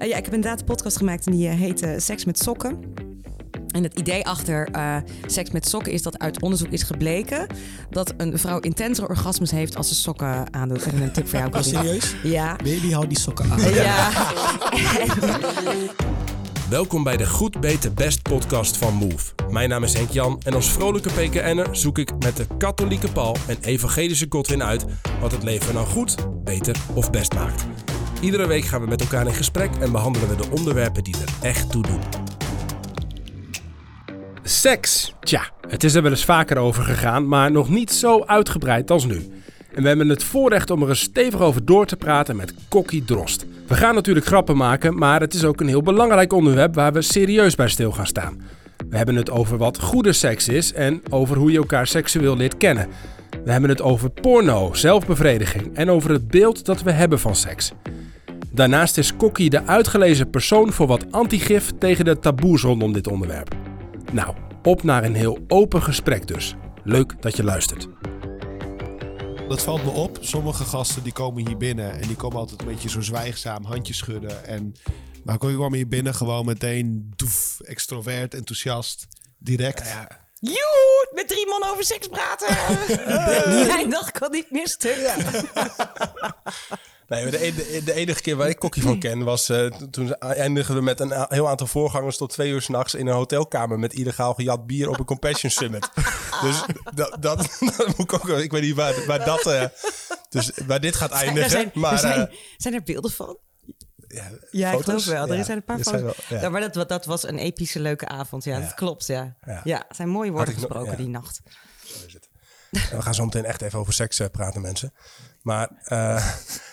Eh, ja, ik heb inderdaad een podcast gemaakt en die uh, heet uh, Seks met Sokken. En het idee achter seks met sokken is dat uit onderzoek is gebleken dat een vrouw intensere orgasmes heeft als ze sokken aandoet. En een tip voor jou. Oh, serieus? Ja. Baby, hou die sokken aan. Ja. Welkom bij de Goed Beter Best podcast van Move. Mijn naam is Henk Jan en als vrolijke PKN'er zoek ik met de katholieke Paul en evangelische Godwin uit wat het leven nou goed, beter of best maakt. Iedere week gaan we met elkaar in gesprek en behandelen we de onderwerpen die er echt toe doen. Seks. Tja, het is er wel eens vaker over gegaan, maar nog niet zo uitgebreid als nu. En we hebben het voorrecht om er stevig over door te praten met Kokkie Drost. We gaan natuurlijk grappen maken, maar het is ook een heel belangrijk onderwerp waar we serieus bij stil gaan staan. We hebben het over wat goede seks is en over hoe je elkaar seksueel leert kennen. We hebben het over porno, zelfbevrediging en over het beeld dat we hebben van seks. Daarnaast is Kokkie de uitgelezen persoon voor wat antigif tegen de taboes rondom dit onderwerp. Nou, op naar een heel open gesprek dus. Leuk dat je luistert. Dat valt me op. Sommige gasten die komen hier binnen en die komen altijd een beetje zo zwijgzaam, handjes schudden. En, maar ik kwam hier binnen gewoon meteen doef, extrovert, enthousiast, direct. Ja, Joe, met drie man over seks praten. Mijn dag kan niet meer stuk. Nee, de, de, enige keer waar ik Kokkie van ken was uh, toen eindigden we met een heel aantal voorgangers tot twee uur s'nachts in een hotelkamer met illegaal gejat bier op een Compassion Summit. dus dat, dat, dat, moet ik ook, ik weet niet waar, waar dat, uh, dus waar dit gaat eindigen. Zijn, maar, er zijn, uh, zijn er beelden van? Ja, ja ik geloof wel. Er ja, zijn een paar foto's. Ja. maar dat, dat was een epische, leuke avond. Ja, dat klopt. Ja, ja. er zijn mooie woorden gesproken die nacht. Zo is het. We gaan zo meteen echt even over seks praten, mensen. Maar, uh,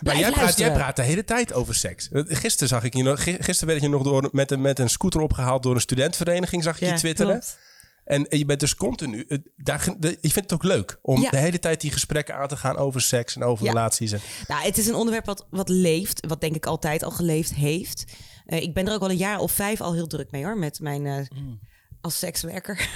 maar jij, praat, jij praat de hele tijd over seks. Gisteren zag ik je nog, gisteren werd je nog door, met, een, met een scooter opgehaald door een studentvereniging, zag je je twitteren. Klopt. En je bent dus continu. Daar, je vindt het ook leuk om ja. de hele tijd die gesprekken aan te gaan over seks en over ja. relaties. En... Nou, het is een onderwerp wat, wat leeft, wat denk ik altijd al geleefd heeft. Uh, ik ben er ook al een jaar of vijf al heel druk mee hoor, met mijn. Uh, mm. Als sekswerker.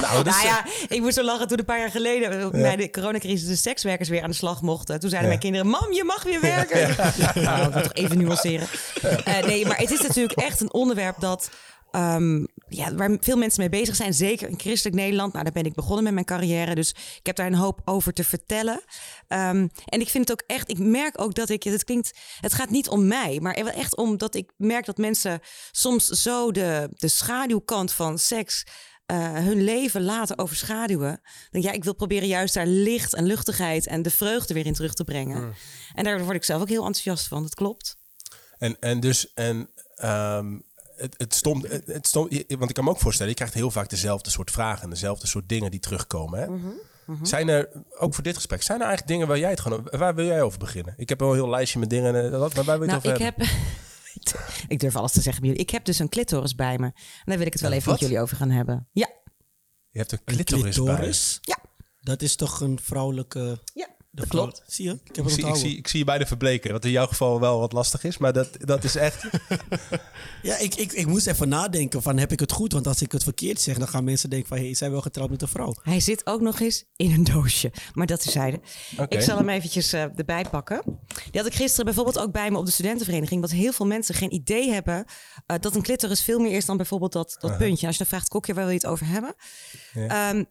nou, nou ja, ik moest zo lachen toen een paar jaar geleden ja. bij de coronacrisis de sekswerkers weer aan de slag mochten. Toen zeiden ja. mijn kinderen: Mam, je mag weer werken. Ja. Nou, ik wil toch even nuanceren. Uh, nee, maar het is natuurlijk echt een onderwerp dat. Um, ja, waar veel mensen mee bezig zijn, zeker in christelijk Nederland. Nou, daar ben ik begonnen met mijn carrière, dus ik heb daar een hoop over te vertellen. Um, en ik vind het ook echt, ik merk ook dat ik, het klinkt, het gaat niet om mij, maar echt omdat ik merk dat mensen soms zo de, de schaduwkant van seks uh, hun leven laten overschaduwen. Dan ja, ik wil proberen juist daar licht en luchtigheid en de vreugde weer in terug te brengen. Mm. En daar word ik zelf ook heel enthousiast van. Dat klopt. En, en dus, en um, het, het, stond, het, het stond, want ik kan me ook voorstellen, je krijgt heel vaak dezelfde soort vragen, dezelfde soort dingen die terugkomen. Hè? Mm -hmm, mm -hmm. Zijn er, ook voor dit gesprek, zijn er eigenlijk dingen waar jij het gewoon, waar wil jij over beginnen? Ik heb wel een heel lijstje met dingen, maar waar wil je nou, het over ik hebben? Heb, ik durf alles te zeggen bij jullie. Ik heb dus een clitoris bij me. En daar wil ik het wel ja, even wat? met jullie over gaan hebben. Ja. Je hebt een clitoris, een clitoris? bij Ja. Dat is toch een vrouwelijke... Ja. Dat klopt. Zie je? Ik, heb ik, zie, ik, zie, ik zie je beide verbleken. Wat in jouw geval wel wat lastig is. Maar dat, dat is echt... ja, ik, ik, ik moest even nadenken van heb ik het goed? Want als ik het verkeerd zeg, dan gaan mensen denken van... Hé, hey, zijn wel getrouwd met een vrouw? Hij zit ook nog eens in een doosje. Maar dat terzijde. Okay. Ik zal hem eventjes uh, erbij pakken. Die had ik gisteren bijvoorbeeld ook bij me op de studentenvereniging. Want heel veel mensen geen idee hebben... Uh, dat een clitoris veel meer is dan bijvoorbeeld dat, dat uh -huh. puntje. Als je dan vraagt, kokje, waar wil je het over hebben? Ja. Um,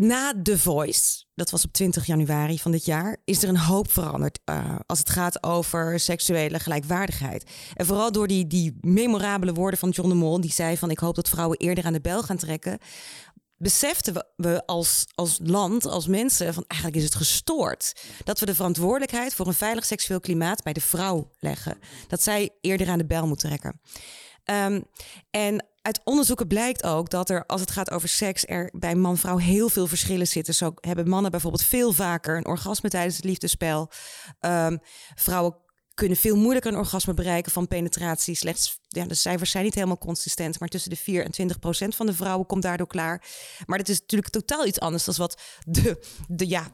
na The Voice, dat was op 20 januari van dit jaar, is er een hoop veranderd uh, als het gaat over seksuele gelijkwaardigheid. En vooral door die, die memorabele woorden van John de Mol, die zei van ik hoop dat vrouwen eerder aan de bel gaan trekken. Beseften we, we als, als land, als mensen, van eigenlijk is het gestoord. Dat we de verantwoordelijkheid voor een veilig seksueel klimaat bij de vrouw leggen. Dat zij eerder aan de bel moet trekken. Um, en uit onderzoeken blijkt ook dat er, als het gaat over seks, er bij man-vrouw heel veel verschillen zitten. Zo hebben mannen bijvoorbeeld veel vaker een orgasme tijdens het liefdespel. Um, vrouwen kunnen veel moeilijker een orgasme bereiken van penetratie. Slechts, ja, de cijfers zijn niet helemaal consistent, maar tussen de 4 en 20 procent van de vrouwen komt daardoor klaar. Maar dat is natuurlijk totaal iets anders dan wat de, de, ja,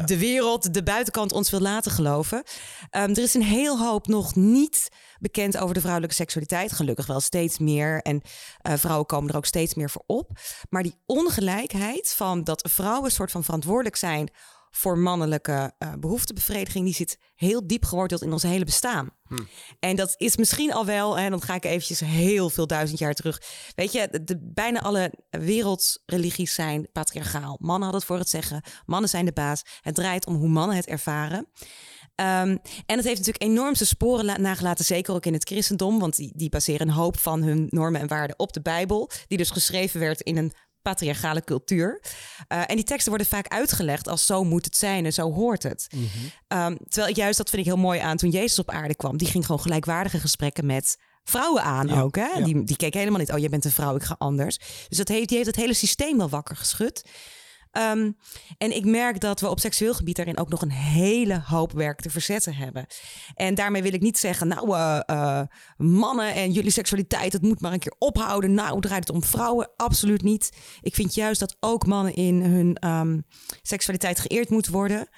de wereld, de buitenkant ons wil laten geloven. Um, er is een heel hoop nog niet bekend over de vrouwelijke seksualiteit. Gelukkig wel steeds meer. En uh, vrouwen komen er ook steeds meer voor op. Maar die ongelijkheid van dat vrouwen een soort van verantwoordelijk zijn voor mannelijke uh, behoeftebevrediging, die zit heel diep geworteld in ons hele bestaan. Hm. En dat is misschien al wel, en dan ga ik eventjes heel veel duizend jaar terug. Weet je, de, bijna alle wereldsreligies zijn patriarchaal. Mannen hadden het voor het zeggen, mannen zijn de baas. Het draait om hoe mannen het ervaren. Um, en het heeft natuurlijk enormste sporen nagelaten, zeker ook in het christendom, want die, die baseren een hoop van hun normen en waarden op de Bijbel, die dus geschreven werd in een patriarchale cultuur. Uh, en die teksten worden vaak uitgelegd als zo moet het zijn en zo hoort het. Mm -hmm. um, terwijl juist, dat vind ik heel mooi aan, toen Jezus op aarde kwam, die ging gewoon gelijkwaardige gesprekken met vrouwen aan ook. Hè? Ja. Die, die keek helemaal niet, oh, jij bent een vrouw, ik ga anders. Dus dat heeft, die heeft het hele systeem wel wakker geschud. Um, en ik merk dat we op seksueel gebied daarin ook nog een hele hoop werk te verzetten hebben. En daarmee wil ik niet zeggen, nou, uh, uh, mannen en jullie seksualiteit, het moet maar een keer ophouden. Nou, draait het om vrouwen? Absoluut niet. Ik vind juist dat ook mannen in hun um, seksualiteit geëerd moeten worden.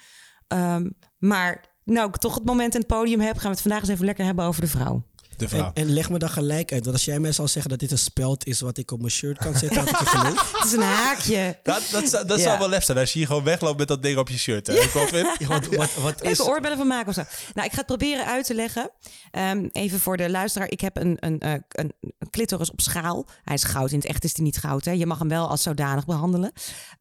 Um, maar nou, ik toch het moment in het podium heb, gaan we het vandaag eens even lekker hebben over de vrouw. En, en, leg me dan gelijk uit. Want als jij mij zal zeggen dat dit een speld is wat ik op mijn shirt kan zetten, had ik je. Het is een haakje. Dat, dat, dat, zou wel lef zijn als je hier gewoon wegloopt met dat ding op je shirt. Hè? Ja. Ja, wat, wat, wat is... Even oorbellen van maken of zo. Nou, ik ga het proberen uit te leggen. Um, even voor de luisteraar. Ik heb een, een, een, een, clitoris op schaal. Hij is goud. In het echt is hij niet goud. Hè? Je mag hem wel als zodanig behandelen.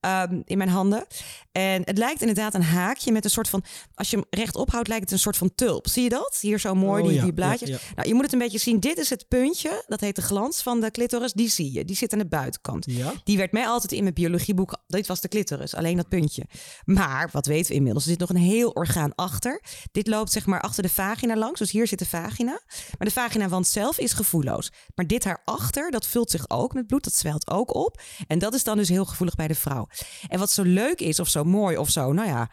Um, in mijn handen. En het lijkt inderdaad een haakje met een soort van... Als je hem rechtop houdt, lijkt het een soort van tulp. Zie je dat? Hier zo mooi, oh, die, die blaadjes. Nou, je moet het een beetje zien. Dit is het puntje, dat heet de glans van de clitoris. Die zie je, die zit aan de buitenkant. Ja? Die werd mij altijd in mijn biologieboek, dit was de clitoris, alleen dat puntje. Maar, wat weten we inmiddels, er zit nog een heel orgaan achter. Dit loopt zeg maar achter de vagina langs, dus hier zit de vagina. Maar de vaginawand zelf is gevoelloos. Maar dit haarachter, dat vult zich ook met bloed, dat zwelt ook op. En dat is dan dus heel gevoelig bij de vrouw. En wat zo leuk is, of zo mooi, of zo, nou ja,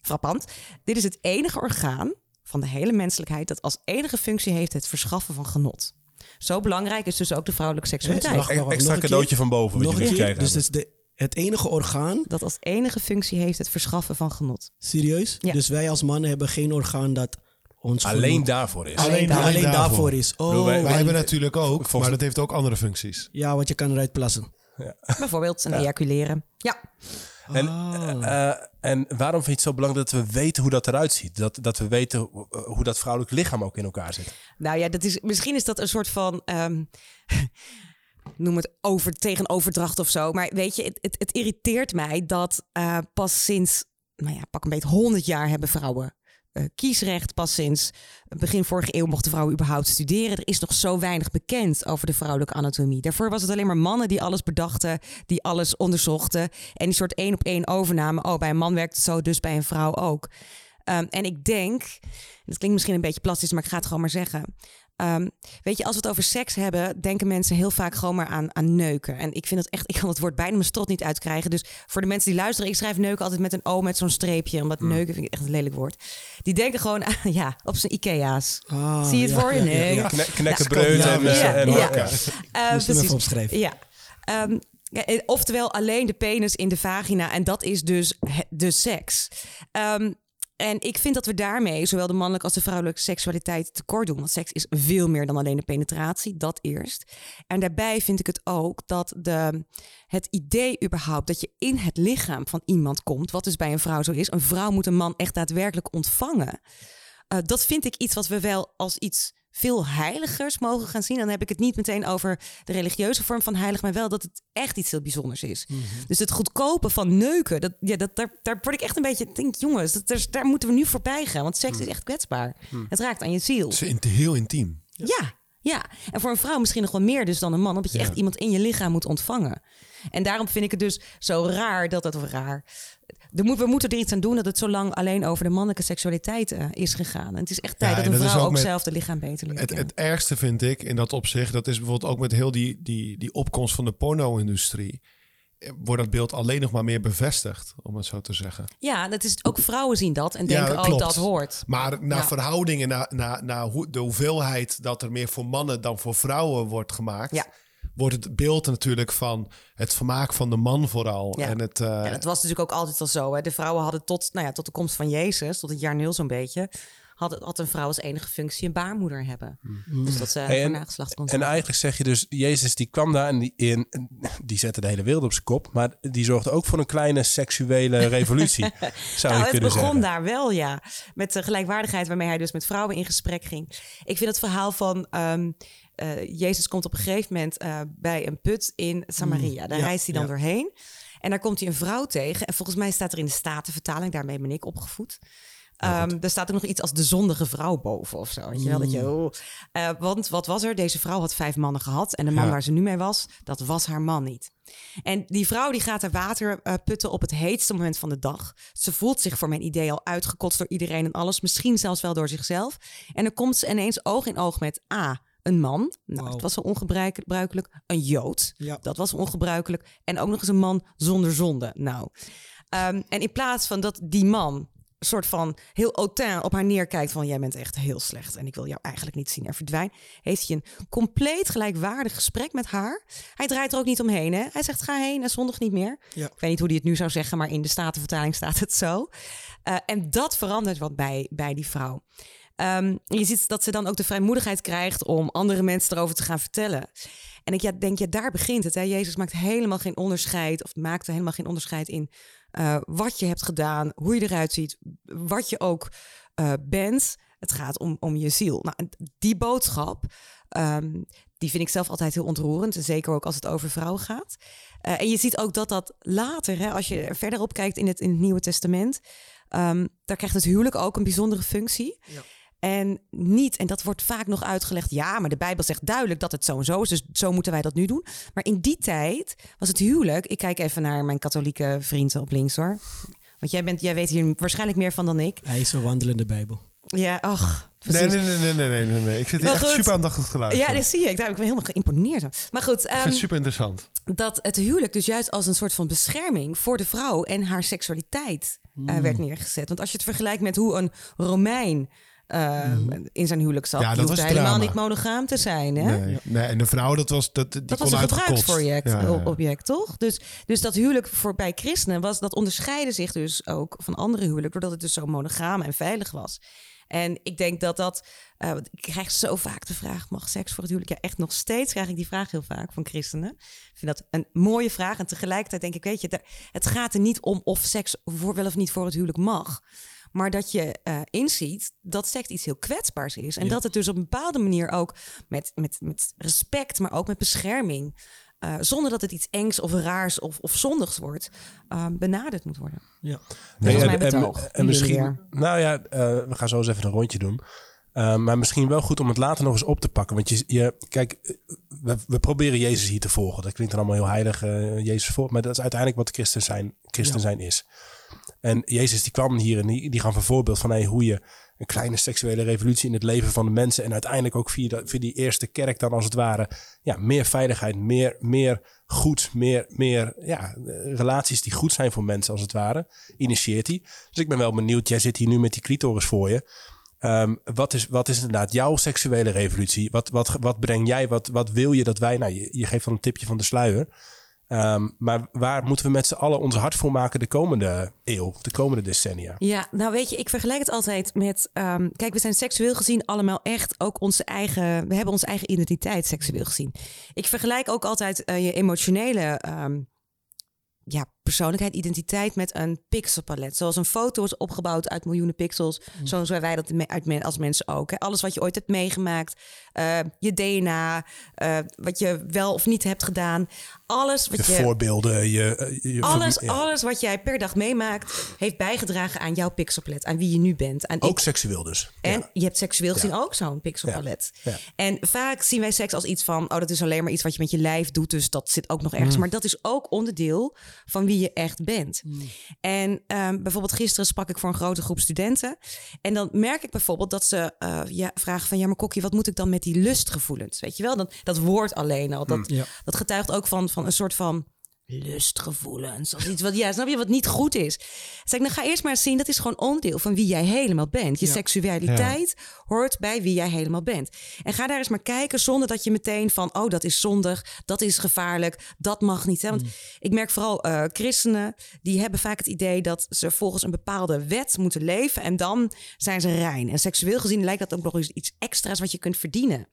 frappant. Dit is het enige orgaan van de hele menselijkheid dat als enige functie heeft het verschaffen van genot. Zo belangrijk is dus ook de vrouwelijke seksualiteit. Ja, extra cadeautje van boven. Wat nog je een keer. Dus het is de, het enige orgaan. Dat als enige functie heeft het verschaffen van genot. Serieus? Ja. Dus wij als mannen hebben geen orgaan dat ons alleen daarvoor is. Alleen, alleen, alleen daarvoor. is. Oh, wij, wij, hebben natuurlijk ook, maar dat heeft ook andere functies. Ja, want je kan eruit plassen. Ja. Bijvoorbeeld een ejaculeren. Ja. En, uh, en waarom vind je het zo belangrijk dat we weten hoe dat eruit ziet? Dat, dat we weten hoe dat vrouwelijk lichaam ook in elkaar zit? Nou ja, dat is, misschien is dat een soort van. Um, noem het over, tegenoverdracht of zo. Maar weet je, het, het, het irriteert mij dat uh, pas sinds, nou ja, pak een beetje 100 jaar hebben vrouwen uh, kiesrecht. Pas sinds begin vorige eeuw mochten vrouwen überhaupt studeren. Er is nog zo weinig bekend over de vrouwelijke anatomie. Daarvoor was het alleen maar mannen die alles bedachten, die alles onderzochten. En die soort één op één overname. Oh, bij een man werkt het zo, dus bij een vrouw ook. Um, en ik denk, dat klinkt misschien een beetje plastisch, maar ik ga het gewoon maar zeggen. Um, weet je, als we het over seks hebben, denken mensen heel vaak gewoon maar aan, aan neuken. En ik vind het echt, ik kan het woord bijna mijn strot niet uitkrijgen. Dus voor de mensen die luisteren, ik schrijf neuken altijd met een O met zo'n streepje. Omdat mm. neuken vind ik echt een lelijk woord. Die denken gewoon aan, ja, op zijn Ikea's. Ah, Zie je het voor je? Nee. Ja, Knekkenbreud en, ja, en ja. Uh, precies. opschrijven. Ja. Um, oftewel alleen de penis in de vagina. En dat is dus de seks. Um, en ik vind dat we daarmee zowel de mannelijke als de vrouwelijke seksualiteit tekort doen. Want seks is veel meer dan alleen de penetratie, dat eerst. En daarbij vind ik het ook dat de, het idee überhaupt dat je in het lichaam van iemand komt, wat dus bij een vrouw zo is, een vrouw moet een man echt daadwerkelijk ontvangen. Uh, dat vind ik iets wat we wel als iets veel heiligers mogen gaan zien. Dan heb ik het niet meteen over de religieuze vorm van heilig, maar wel dat het echt iets heel bijzonders is. Mhm. Dus het goedkopen van neuken, dat, ja, dat, daar, daar word ik echt een beetje, denk jongens, dat, daar moeten we nu voorbij gaan, want seks is mhm. echt kwetsbaar. Mhm. Het raakt aan je ziel. Het is heel intiem. Ja. ja, En voor een vrouw misschien nog wel meer dus dan een man, omdat je echt iemand in je lichaam moet ontvangen. En daarom vind ik het dus zo raar dat het raar we moeten er iets aan doen dat het zo lang alleen over de mannelijke seksualiteit uh, is gegaan. En het is echt tijd dat een vrouw ook, zelf de lichaam beter leert. Het, het, ergste vind ik in dat opzicht, dat is bijvoorbeeld ook met heel die, die, die opkomst van de porno-industrie. Eh, wordt dat beeld alleen nog maar meer bevestigd, om het zo te zeggen. Ja, dat is ook vrouwen zien dat en denken, ja, oh, dat hoort. Maar naar verhoudingen, naar, naar, naar hoe, de hoeveelheid dat er meer voor mannen dan voor vrouwen wordt gemaakt. Ja wordt het beeld natuurlijk van het vermaak van de man vooral. Ja. En het, uh... ja, dat was natuurlijk ook altijd al zo. Hè? De vrouwen hadden tot, nou ja, tot de komst van Jezus, tot het jaar nul zo'n beetje, had, had een vrouw als enige functie een baarmoeder hebben. Dus dat ze Hey, en- nageslacht kon En eigenlijk zeg je dus, Jezus die kwam daar en die, in, die zette de hele wereld op zijn kop. Maar die zorgde ook voor een kleine seksuele revolutie, zou Nou, je het kunnen begon zeggen. daar wel, ja. Met de gelijkwaardigheid waarmee hij dus met vrouwen in gesprek ging. Ik vind het verhaal van... ehm, eh, Jezus komt op een gegeven moment eh, bij een put in Samaria. Daar ja, reist hij dan ja. doorheen. En daar komt hij een vrouw tegen. En volgens mij staat er in de Statenvertaling... daarmee ben ik opgevoed... Ehm, er staat ook nog iets als de zondige vrouw boven of zo. Weet je wel? Dat je, oh. Eh, want wat was er? Deze vrouw had vijf mannen gehad. En de man Ja. waar ze nu mee was, dat was haar man niet. En die vrouw die gaat er water putten op het heetste moment van de dag. Ze voelt zich voor mijn idee al uitgekotst door iedereen en alles. Misschien zelfs wel door zichzelf. En dan komt ze ineens oog in oog met A. Een man, nou, Wauw. dat was wel ongebruikelijk. Een Jood, Ja. dat was ongebruikelijk. En ook nog eens een man zonder zonde. Nou, Ehm, en in plaats van dat die man soort van heel hautain op haar neerkijkt van jij bent echt heel slecht en ik wil jou eigenlijk niet zien en verdwijn, heeft hij een compleet gelijkwaardig gesprek met haar. Hij draait er ook niet omheen. Hè? Hij zegt ga heen en zondig niet meer. Ja. Ik weet niet hoe hij het nu zou zeggen, maar in de Statenvertaling staat het zo. Eh, en dat verandert wat bij, bij die vrouw. Ehm, je ziet dat ze dan ook de vrijmoedigheid krijgt om andere mensen erover te gaan vertellen. En ik ja, denk, ja, daar begint het. Hè? Jezus maakt helemaal geen onderscheid, of maakte helemaal geen onderscheid in eh, wat je hebt gedaan, hoe je eruit ziet, wat je ook eh, bent. Het gaat om, om je ziel. Nou, die boodschap, ehm, die vind ik zelf altijd heel ontroerend. Zeker ook als het over vrouwen gaat. Eh, en je ziet ook dat dat later, hè, als je er verder op kijkt in het, in het Nieuwe Testament, ehm, daar krijgt het huwelijk ook een bijzondere functie. Ja. En niet, en dat wordt vaak nog uitgelegd, ja, maar de Bijbel zegt duidelijk dat het zo en zo is, dus zo moeten wij dat nu doen. Maar in die tijd was het huwelijk, ik kijk even naar mijn katholieke vrienden op links hoor. Want jij, bent, jij weet hier waarschijnlijk meer van dan ik. Hij is een wandelende Bijbel. Ja, ach. Nee, nee, nee, nee, nee, nee, nee, nee. Ik zit hier echt super aandachtig te luisteren. Ja, dat zie je. Ik, daar heb ik me helemaal geïmponeerd. Maar goed, Ik ehm, vind het super interessant. dat het huwelijk dus juist als een soort van bescherming voor de vrouw en haar seksualiteit eh, werd neergezet. Want als je het vergelijkt met hoe een Romein eh, in zijn huwelijk zat, Ja, dat was helemaal drama. niet monogaam te zijn. Hè? Nee, nee, en de vrouw, dat was, dat, die Dat kon was een Ja, ja. object, toch? Dus, dus dat huwelijk voor bij christenen was, dat onderscheidde zich dus ook van andere huwelijken, doordat het dus zo monogaam en veilig was. En ik denk dat dat, eh, ik krijg zo vaak de vraag, mag seks voor het huwelijk? Ja, echt nog steeds krijg ik die vraag heel vaak van christenen. Ik vind dat een mooie vraag en tegelijkertijd denk ik, weet je, het gaat er niet om of seks voor wel of niet voor het huwelijk mag. Maar dat je eh, inziet dat seks iets heel kwetsbaars is. En dat het dus op een bepaalde manier ook met, met, met respect, maar ook met bescherming. eh, zonder dat het iets engs of raars of, of zondigs wordt, eh, benaderd moet worden. Ja. Dat en- betoog. en misschien, nou ja, we gaan zo eens even een rondje doen. Maar misschien wel goed om het later nog eens op te pakken. Want je, je kijk, we, we proberen Jezus hier te volgen. Dat klinkt dan allemaal heel heilig, Jezus voor. Maar dat is uiteindelijk wat christen zijn, christen zijn is. En Jezus die kwam hier en die, die gaf een voorbeeld van hoe je een kleine seksuele revolutie in het leven van de mensen. En uiteindelijk ook via, via die eerste kerk dan als het ware. Ja, meer veiligheid, meer, meer goed, meer, meer ja, eh, relaties die goed zijn voor mensen als het ware. Initieert hij. Dus ik ben wel benieuwd. Jij zit hier nu met die clitoris voor je. Ehm, wat, is, wat is inderdaad jouw seksuele revolutie? Wat, wat, wat breng jij? Wat, wat wil je dat wij... Nou, je, je geeft dan een tipje van de sluier. Ehm, maar waar moeten we met z'n allen ons hart voor maken de komende eeuw, de komende decennia? Ja, nou weet je, ik vergelijk het altijd met... ehm, kijk, we zijn seksueel gezien allemaal echt ook onze eigen... We hebben onze eigen identiteit seksueel gezien. Ik vergelijk ook altijd eh, je emotionele... ehm, ja, persoonlijkheid, identiteit met een pixelpalet. Zoals een foto is opgebouwd uit miljoenen pixels. Zo zijn wij dat uit als mensen ook. Hè. Alles wat je ooit hebt meegemaakt. eh, je DNA. eh, wat je wel of niet hebt gedaan. Alles wat je... voorbeelden, je... eh, je Alles, ja. alles wat jij per dag meemaakt, heeft bijgedragen aan jouw pixelpalet. Aan wie je nu bent. Aan Ook ik- seksueel dus. en Ja. je hebt seksueel gezien ook zo'n pixelpalet. En vaak zien wij seks als iets van... oh, dat is alleen maar iets wat je met je lijf doet... dus dat zit ook nog Mm. ergens. Maar dat is ook onderdeel van wie je echt bent. En ehm, bijvoorbeeld gisteren sprak ik voor een grote groep studenten. En dan merk ik bijvoorbeeld dat ze eh, ja, vragen van... ja, maar Kokkie, wat moet ik dan met die lustgevoelens? Weet je wel, dat, dat woord alleen al. Dat, Ja. dat getuigt ook van, van een soort van lustgevoelens. Of iets wat, ja, snap je, wat niet goed is. Zeg, dan ga eerst maar eens zien, dat is gewoon onderdeel van wie jij helemaal bent. Je seksualiteit hoort bij wie jij helemaal bent. En ga daar eens maar kijken zonder dat je meteen van, oh, dat is zondig, dat is gevaarlijk, dat mag niet. Hè? Want mm. ik merk vooral uh, christenen, die hebben vaak het idee dat ze volgens een bepaalde wet moeten leven en dan zijn ze rein. En seksueel gezien lijkt dat ook nog eens iets extra's wat je kunt verdienen.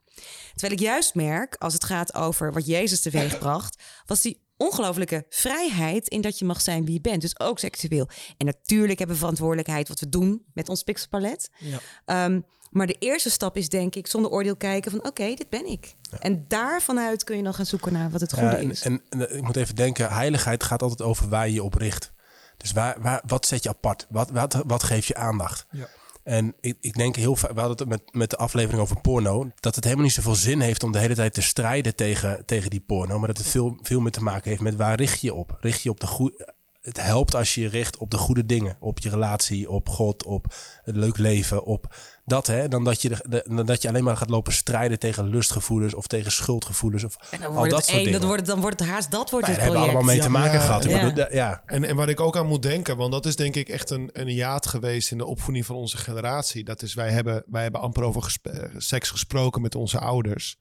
Terwijl ik juist merk, als het gaat over wat Jezus teweegbracht, was die ongelofelijke vrijheid in dat je mag zijn wie je bent. Dus ook seksueel. En natuurlijk hebben we verantwoordelijkheid wat we doen met ons pixelpalet. Ja. Ehm, maar de eerste stap is denk ik zonder oordeel kijken van oké, dit ben ik. En daarvanuit kun je dan gaan zoeken naar wat het goede en, is. En, en, ik moet even denken, heiligheid gaat altijd over waar je je op richt. Dus waar, waar, wat zet je apart? Wat, wat, wat geeft je aandacht? Ja. En ik, ik denk heel vaak, we hadden het met, met de aflevering over porno, dat het helemaal niet zoveel zin heeft om de hele tijd te strijden tegen, tegen die porno. Maar dat het veel, veel meer te maken heeft met waar richt je op? Richt je op de goede het helpt als je je richt op de goede dingen. Op je relatie, op God, op het leuk leven, op dat. Hè, dan, dat je de, dan dat je alleen maar gaat lopen strijden tegen lustgevoelens of tegen schuldgevoelens. Of en dan wordt al dat het soort dingen. wordt, dan wordt het haast dat wordt het hebben allemaal mee te maken gehad. Ja. ja. En, en waar ik ook aan moet denken, want dat is denk ik echt een, een jaad geweest in de opvoeding van onze generatie. Dat is, wij hebben, wij hebben amper over seks gesproken met onze ouders.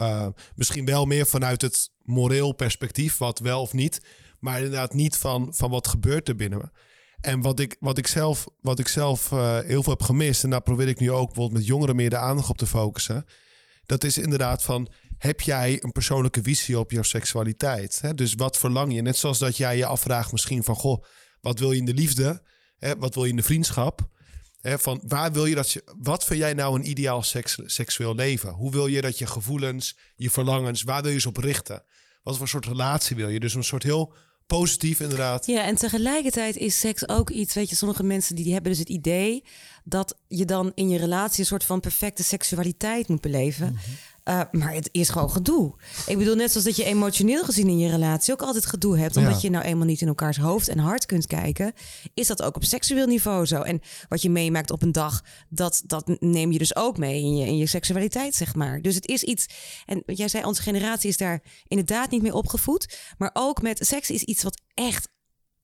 Uh, misschien wel meer vanuit het moreel perspectief, wat wel of niet. Maar inderdaad niet van, van wat gebeurt er binnen me. En wat ik, wat ik zelf, wat ik zelf uh, heel veel heb gemist, en daar probeer ik nu ook bijvoorbeeld met jongeren meer de aandacht op te focussen. Dat is inderdaad van, heb jij een persoonlijke visie op jouw seksualiteit? Hè? Dus wat verlang je? Net zoals dat jij je afvraagt misschien van, goh, wat wil je in de liefde? Hè? Wat wil je in de vriendschap? Hè? Van waar wil je dat je, wat vind jij nou een ideaal seks, seksueel leven? Hoe wil je dat je gevoelens, je verlangens, waar wil je ze op richten? Wat voor soort relatie wil je? Dus een soort heel positief inderdaad. Ja, en tegelijkertijd is seks ook iets, weet je, sommige mensen die, die hebben dus het idee dat je dan in je relatie een soort van perfecte seksualiteit moet beleven. Mhm. Uh, maar het is gewoon gedoe. Ik bedoel, net zoals dat je emotioneel gezien in je relatie ook altijd gedoe hebt, omdat je nou eenmaal niet in elkaars hoofd en hart kunt kijken, is dat ook op seksueel niveau zo. En wat je meemaakt op een dag, dat, dat neem je dus ook mee in je, in je seksualiteit, zeg maar. Dus het is iets, en jij zei, onze generatie is daar inderdaad niet mee opgevoed, maar ook met seks is iets wat echt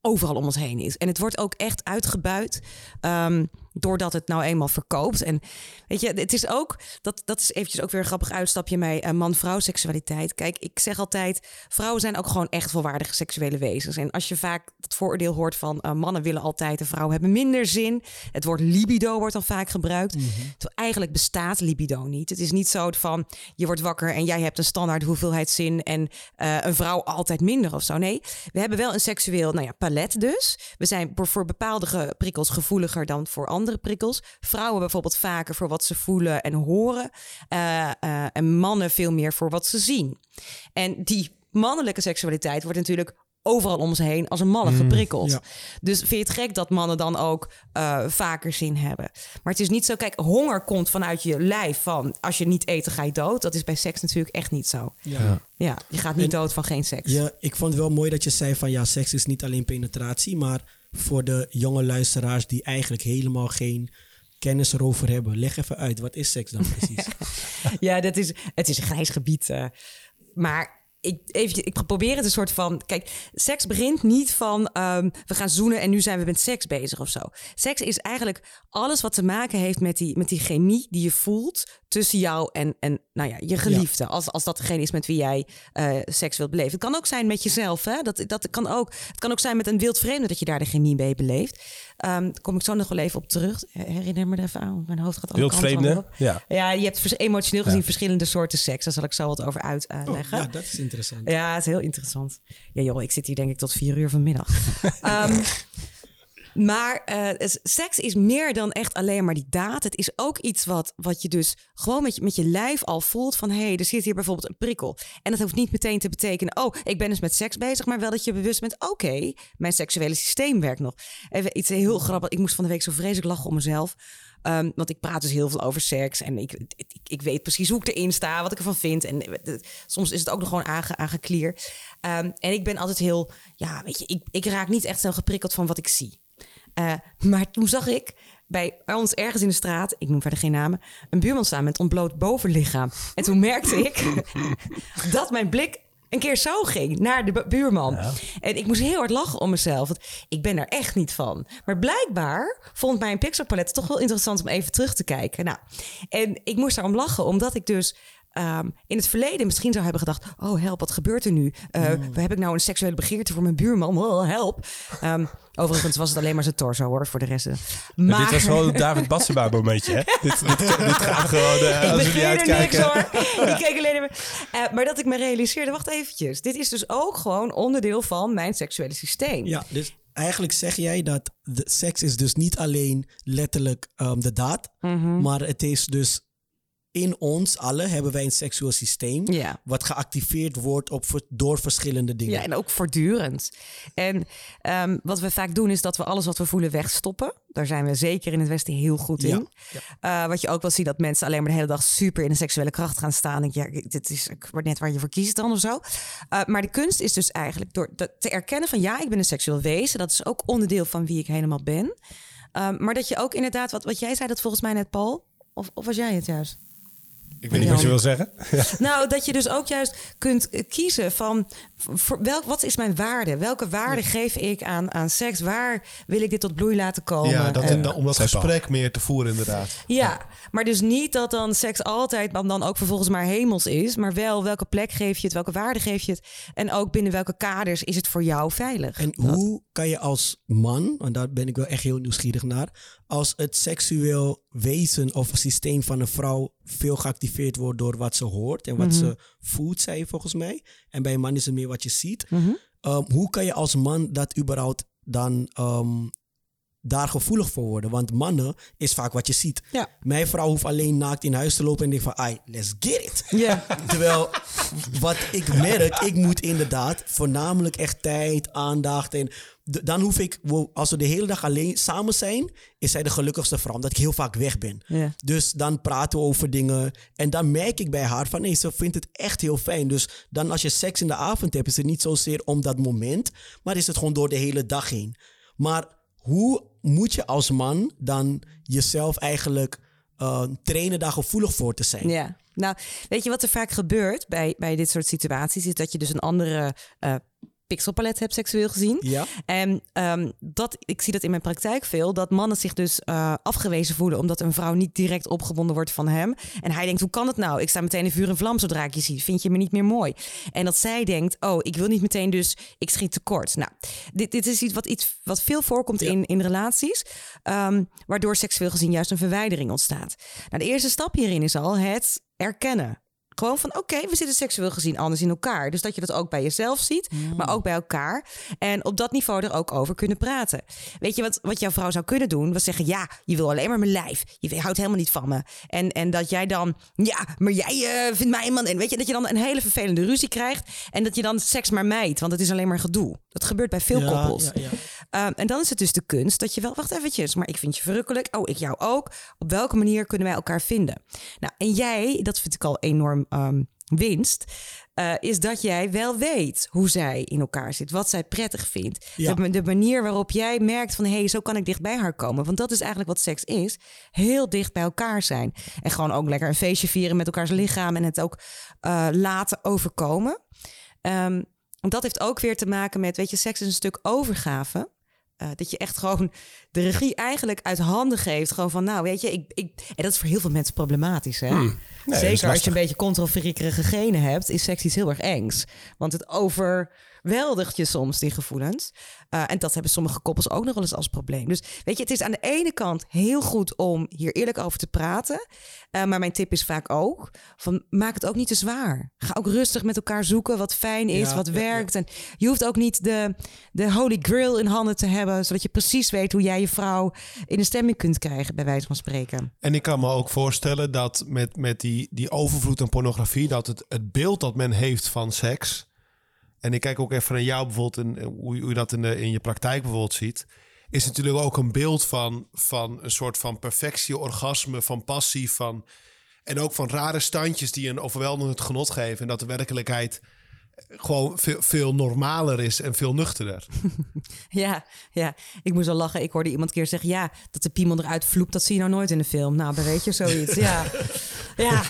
overal om ons heen is. En het wordt ook echt uitgebuit. Um, doordat het nou eenmaal verkoopt. En weet je, het is ook, dat, dat is eventjes ook weer een grappig uitstapje bij uh, man-vrouw seksualiteit. Kijk, ik zeg altijd, vrouwen zijn ook gewoon echt volwaardige seksuele wezens. En als je vaak het vooroordeel hoort van uh, mannen willen altijd en vrouwen hebben minder zin. Het woord libido wordt dan vaak gebruikt. Mm eigenlijk bestaat libido niet. Het is niet zo van, je wordt wakker en jij hebt een standaard hoeveelheid zin en uh, een vrouw altijd minder of zo. Nee, we hebben wel een seksueel, nou ja, palet dus. We zijn voor bepaalde prikkels gevoeliger dan voor andere andere prikkels. Vrouwen bijvoorbeeld vaker voor wat ze voelen en horen. Uh, uh, en mannen veel meer voor wat ze zien. En die mannelijke seksualiteit wordt natuurlijk overal om ze heen als een mannen mm, geprikkeld. Dus vind je het gek dat mannen dan ook uh, vaker zin hebben? Maar het is niet zo, kijk, honger komt vanuit je lijf van als je niet eet, ga je dood. Dat is bij seks natuurlijk echt niet zo. Ja, ja je gaat niet dood van geen seks. Ja, ik vond het wel mooi dat je zei van ja, seks is niet alleen penetratie, maar voor de jonge luisteraars die eigenlijk helemaal geen kennis erover hebben. Leg even uit, wat is seks dan precies? ja, dat is, het is een grijs gebied. Uh, maar ik, even, ik probeer het een soort van. Kijk, seks begint niet van um, we gaan zoenen en nu zijn we met seks bezig of zo. Seks is eigenlijk alles wat te maken heeft met die, met die chemie die je voelt tussen jou en, en nou ja, je geliefde. Als, als dat degene is met wie jij uh, seks wilt beleven. Het kan ook zijn met jezelf. Hè? Dat, dat kan ook, het kan ook zijn met een wild vreemde dat je daar de chemie mee beleeft. Um, daar kom ik zo nog wel even op terug. Herinner me er even aan. Mijn hoofd gaat Wild vreemde? Ja. ja, je hebt emotioneel gezien verschillende soorten seks. Daar zal ik zo wat over uitleggen. Oh, ja, dat is interessant. Ja, het is heel interessant. Ja joh, ik zit hier denk ik tot vier uur vanmiddag. um, Maar uh, seks is meer dan echt alleen maar die daad. Het is ook iets wat, wat je dus gewoon met je, met je lijf al voelt van... hé, hey, er zit hier bijvoorbeeld een prikkel. En dat hoeft niet meteen te betekenen... oh, ik ben dus met seks bezig, maar wel dat je bewust bent... oké, mijn seksuele systeem werkt nog. Even iets heel grappig. Ik moest van de week zo vreselijk lachen om mezelf... Um, want ik praat dus heel veel over seks. En ik, ik, ik, weet precies hoe ik erin sta, wat ik ervan vind. En eh, soms is het ook nog gewoon aange, aangeklier. Um, en ik ben altijd heel, ja, weet je, ik, ik raak niet echt zo geprikkeld van wat ik zie. Uh, maar toen zag ik bij ons ergens in de straat, ik noem verder geen namen, een buurman staan met ontbloot bovenlichaam. En toen merkte ik dat mijn blik een keer zo ging naar de buurman. En ik moest heel hard lachen om mezelf. Want ik ben er echt niet van. Maar blijkbaar vond mijn Pixar-palet toch wel interessant om even terug te kijken. Nou, en ik moest daarom lachen, omdat ik dus Ehm, in het verleden misschien zou hebben gedacht: Oh, help, wat gebeurt er nu? Uh, Heb ik nou een seksuele begeerte voor mijn buurman? Oh, help. Um, overigens was het alleen maar zijn torso hoor, voor de rest. Maar... Dit was wel een David Bassema momentje, hè? dit, dit, dit, gaat gewoon, uh, als we niet uitkijken. hoor. ik keek alleen maar. Uh, maar dat ik me realiseerde, wacht eventjes. Dit is dus ook gewoon onderdeel van mijn seksuele systeem. Ja, dus eigenlijk zeg jij dat de seks is dus niet alleen letterlijk um, de daad, mm -hmm. maar het is dus in ons allen hebben wij een seksueel systeem. Wat geactiveerd wordt op, door verschillende dingen. Ja, en ook voortdurend. En um, wat we vaak doen is dat we alles wat we voelen wegstoppen. Daar zijn we zeker in het Westen heel goed in. Ja. Uh, wat je ook wel ziet dat mensen alleen maar de hele dag super in de seksuele kracht gaan staan. En ja, dit is net waar je voor kiest dan of zo. Uh, maar de kunst is dus eigenlijk door te erkennen van ja, ik ben een seksueel wezen. Dat is ook onderdeel van wie ik helemaal ben. Um, maar dat je ook inderdaad, wat, wat jij zei dat volgens mij net Paul. Of, of was jij het juist? Ik weet niet wat je wil zeggen. Nou, dat je dus ook juist kunt kiezen van voor welk, wat is mijn waarde? Welke waarde geef ik aan, aan seks? Waar wil ik dit tot bloei laten komen? Ja, dat, en, om dat gesprek meer te voeren inderdaad. Ja, maar dus niet dat dan seks altijd dan ook vervolgens maar hemels is. Maar wel welke plek geef je het? Welke waarde geef je het? En ook binnen welke kaders is het voor jou veilig? En hoe kan je als man, en daar ben ik wel echt heel nieuwsgierig naar als het seksueel wezen of systeem van een vrouw veel geactiveerd wordt door wat ze hoort en wat mhm. ze voelt, zei je volgens mij. En bij een man is het meer wat je ziet. Mhm. Ehm, hoe kan je als man dat überhaupt dan ehm, daar gevoelig voor worden? Want mannen is vaak wat je ziet. Ja. Mijn vrouw hoeft alleen naakt in huis te lopen en denkt van, ai, let's get it. Terwijl wat ik merk, ik moet inderdaad voornamelijk echt tijd, aandacht en dan hoef ik, als we de hele dag alleen samen zijn, is zij de gelukkigste vrouw, omdat ik heel vaak weg ben. Dus dan praten we over dingen. En dan merk ik bij haar van nee, ze vindt het echt heel fijn. Dus dan als je seks in de avond hebt, is het niet zozeer om dat moment, maar is het gewoon door de hele dag heen. Maar hoe moet je als man dan jezelf eigenlijk uh, trainen daar gevoelig voor te zijn? Ja. Nou, weet je wat er vaak gebeurt bij, bij dit soort situaties? Is dat je dus een andere uh, pixelpalet heb seksueel gezien. Ja. En um, dat, ik zie dat in mijn praktijk veel, dat mannen zich dus uh, afgewezen voelen omdat een vrouw niet direct opgewonden wordt van hem. En hij denkt, hoe kan het nou? Ik sta meteen in vuur en vlam zodra ik je zie. Vind je me niet meer mooi? En dat zij denkt, oh, ik wil niet meteen dus, ik schiet tekort. Nou, dit, dit is iets wat, iets wat veel voorkomt in, in relaties, um, waardoor seksueel gezien juist een verwijdering ontstaat. Nou, de eerste stap hierin is al het erkennen. Gewoon van oké, we zitten seksueel gezien anders in elkaar. Dus dat je dat ook bij jezelf ziet, mm. maar ook bij elkaar. En op dat niveau er ook over kunnen praten. Weet je wat, wat jouw vrouw zou kunnen doen? Was zeggen: Ja, je wil alleen maar mijn lijf. Je houdt helemaal niet van me. En, en dat jij dan, ja, maar jij uh, vindt mij een man. En weet je, dat je dan een hele vervelende ruzie krijgt. En dat je dan seks maar mijt, want het is alleen maar gedoe. Dat gebeurt bij veel koppels. Ja, ja. Ehm, en dan is het dus de kunst dat je wel, wacht eventjes, maar ik vind je verrukkelijk. Oh, ik jou ook. Op welke manier kunnen wij elkaar vinden? Nou, en jij, dat vind ik al enorm um, winst. Uh, is dat jij wel weet hoe zij in elkaar zit, wat zij prettig vindt. Ja. De, de, manier waarop jij merkt van hé, hey, zo kan ik dicht bij haar komen. Want dat is eigenlijk wat seks is: heel dicht bij elkaar zijn. En gewoon ook lekker een feestje vieren met elkaars lichaam en het ook uh, laten overkomen. Um, dat heeft ook weer te maken met, weet je, seks is een stuk overgave. Uh, dat je echt gewoon de regie eigenlijk uit handen geeft. Gewoon van, nou weet je, ik, ik, en dat is voor heel veel mensen problematisch. Hè? Hmm. Zeker als je een beetje controlfriekerige genen hebt, is seks iets heel erg engs. Want het overweldigt je soms, die gevoelens. Uh, en dat hebben sommige koppels ook nog wel eens als probleem. Dus weet je, het is aan de ene kant heel goed om hier eerlijk over te praten. Uh, maar mijn tip is vaak ook: van, maak het ook niet te zwaar. Ga ook rustig met elkaar zoeken wat fijn is, wat werkt. En je hoeft ook niet de, de holy grail in handen te hebben, zodat je precies weet hoe jij je vrouw in de stemming kunt krijgen, bij wijze van spreken. En ik kan me ook voorstellen dat met, met die, die overvloed aan pornografie, dat het, het beeld dat men heeft van seks en ik kijk ook even naar jou bijvoorbeeld en hoe, hoe je dat in, in je praktijk bijvoorbeeld ziet. Is natuurlijk ook een beeld van, van een soort van perfectie, orgasme, van passie, van. En ook van rare standjes die een overweldigend genot geven. En dat de werkelijkheid gewoon veel, veel normaler is en veel nuchterder. ja, ja, ik moest al lachen. Ik hoorde iemand een keer zeggen: ja, dat de piemel eruit vloept, dat zie je nou nooit in de film. Nou, dan weet je zoiets. ja, ja.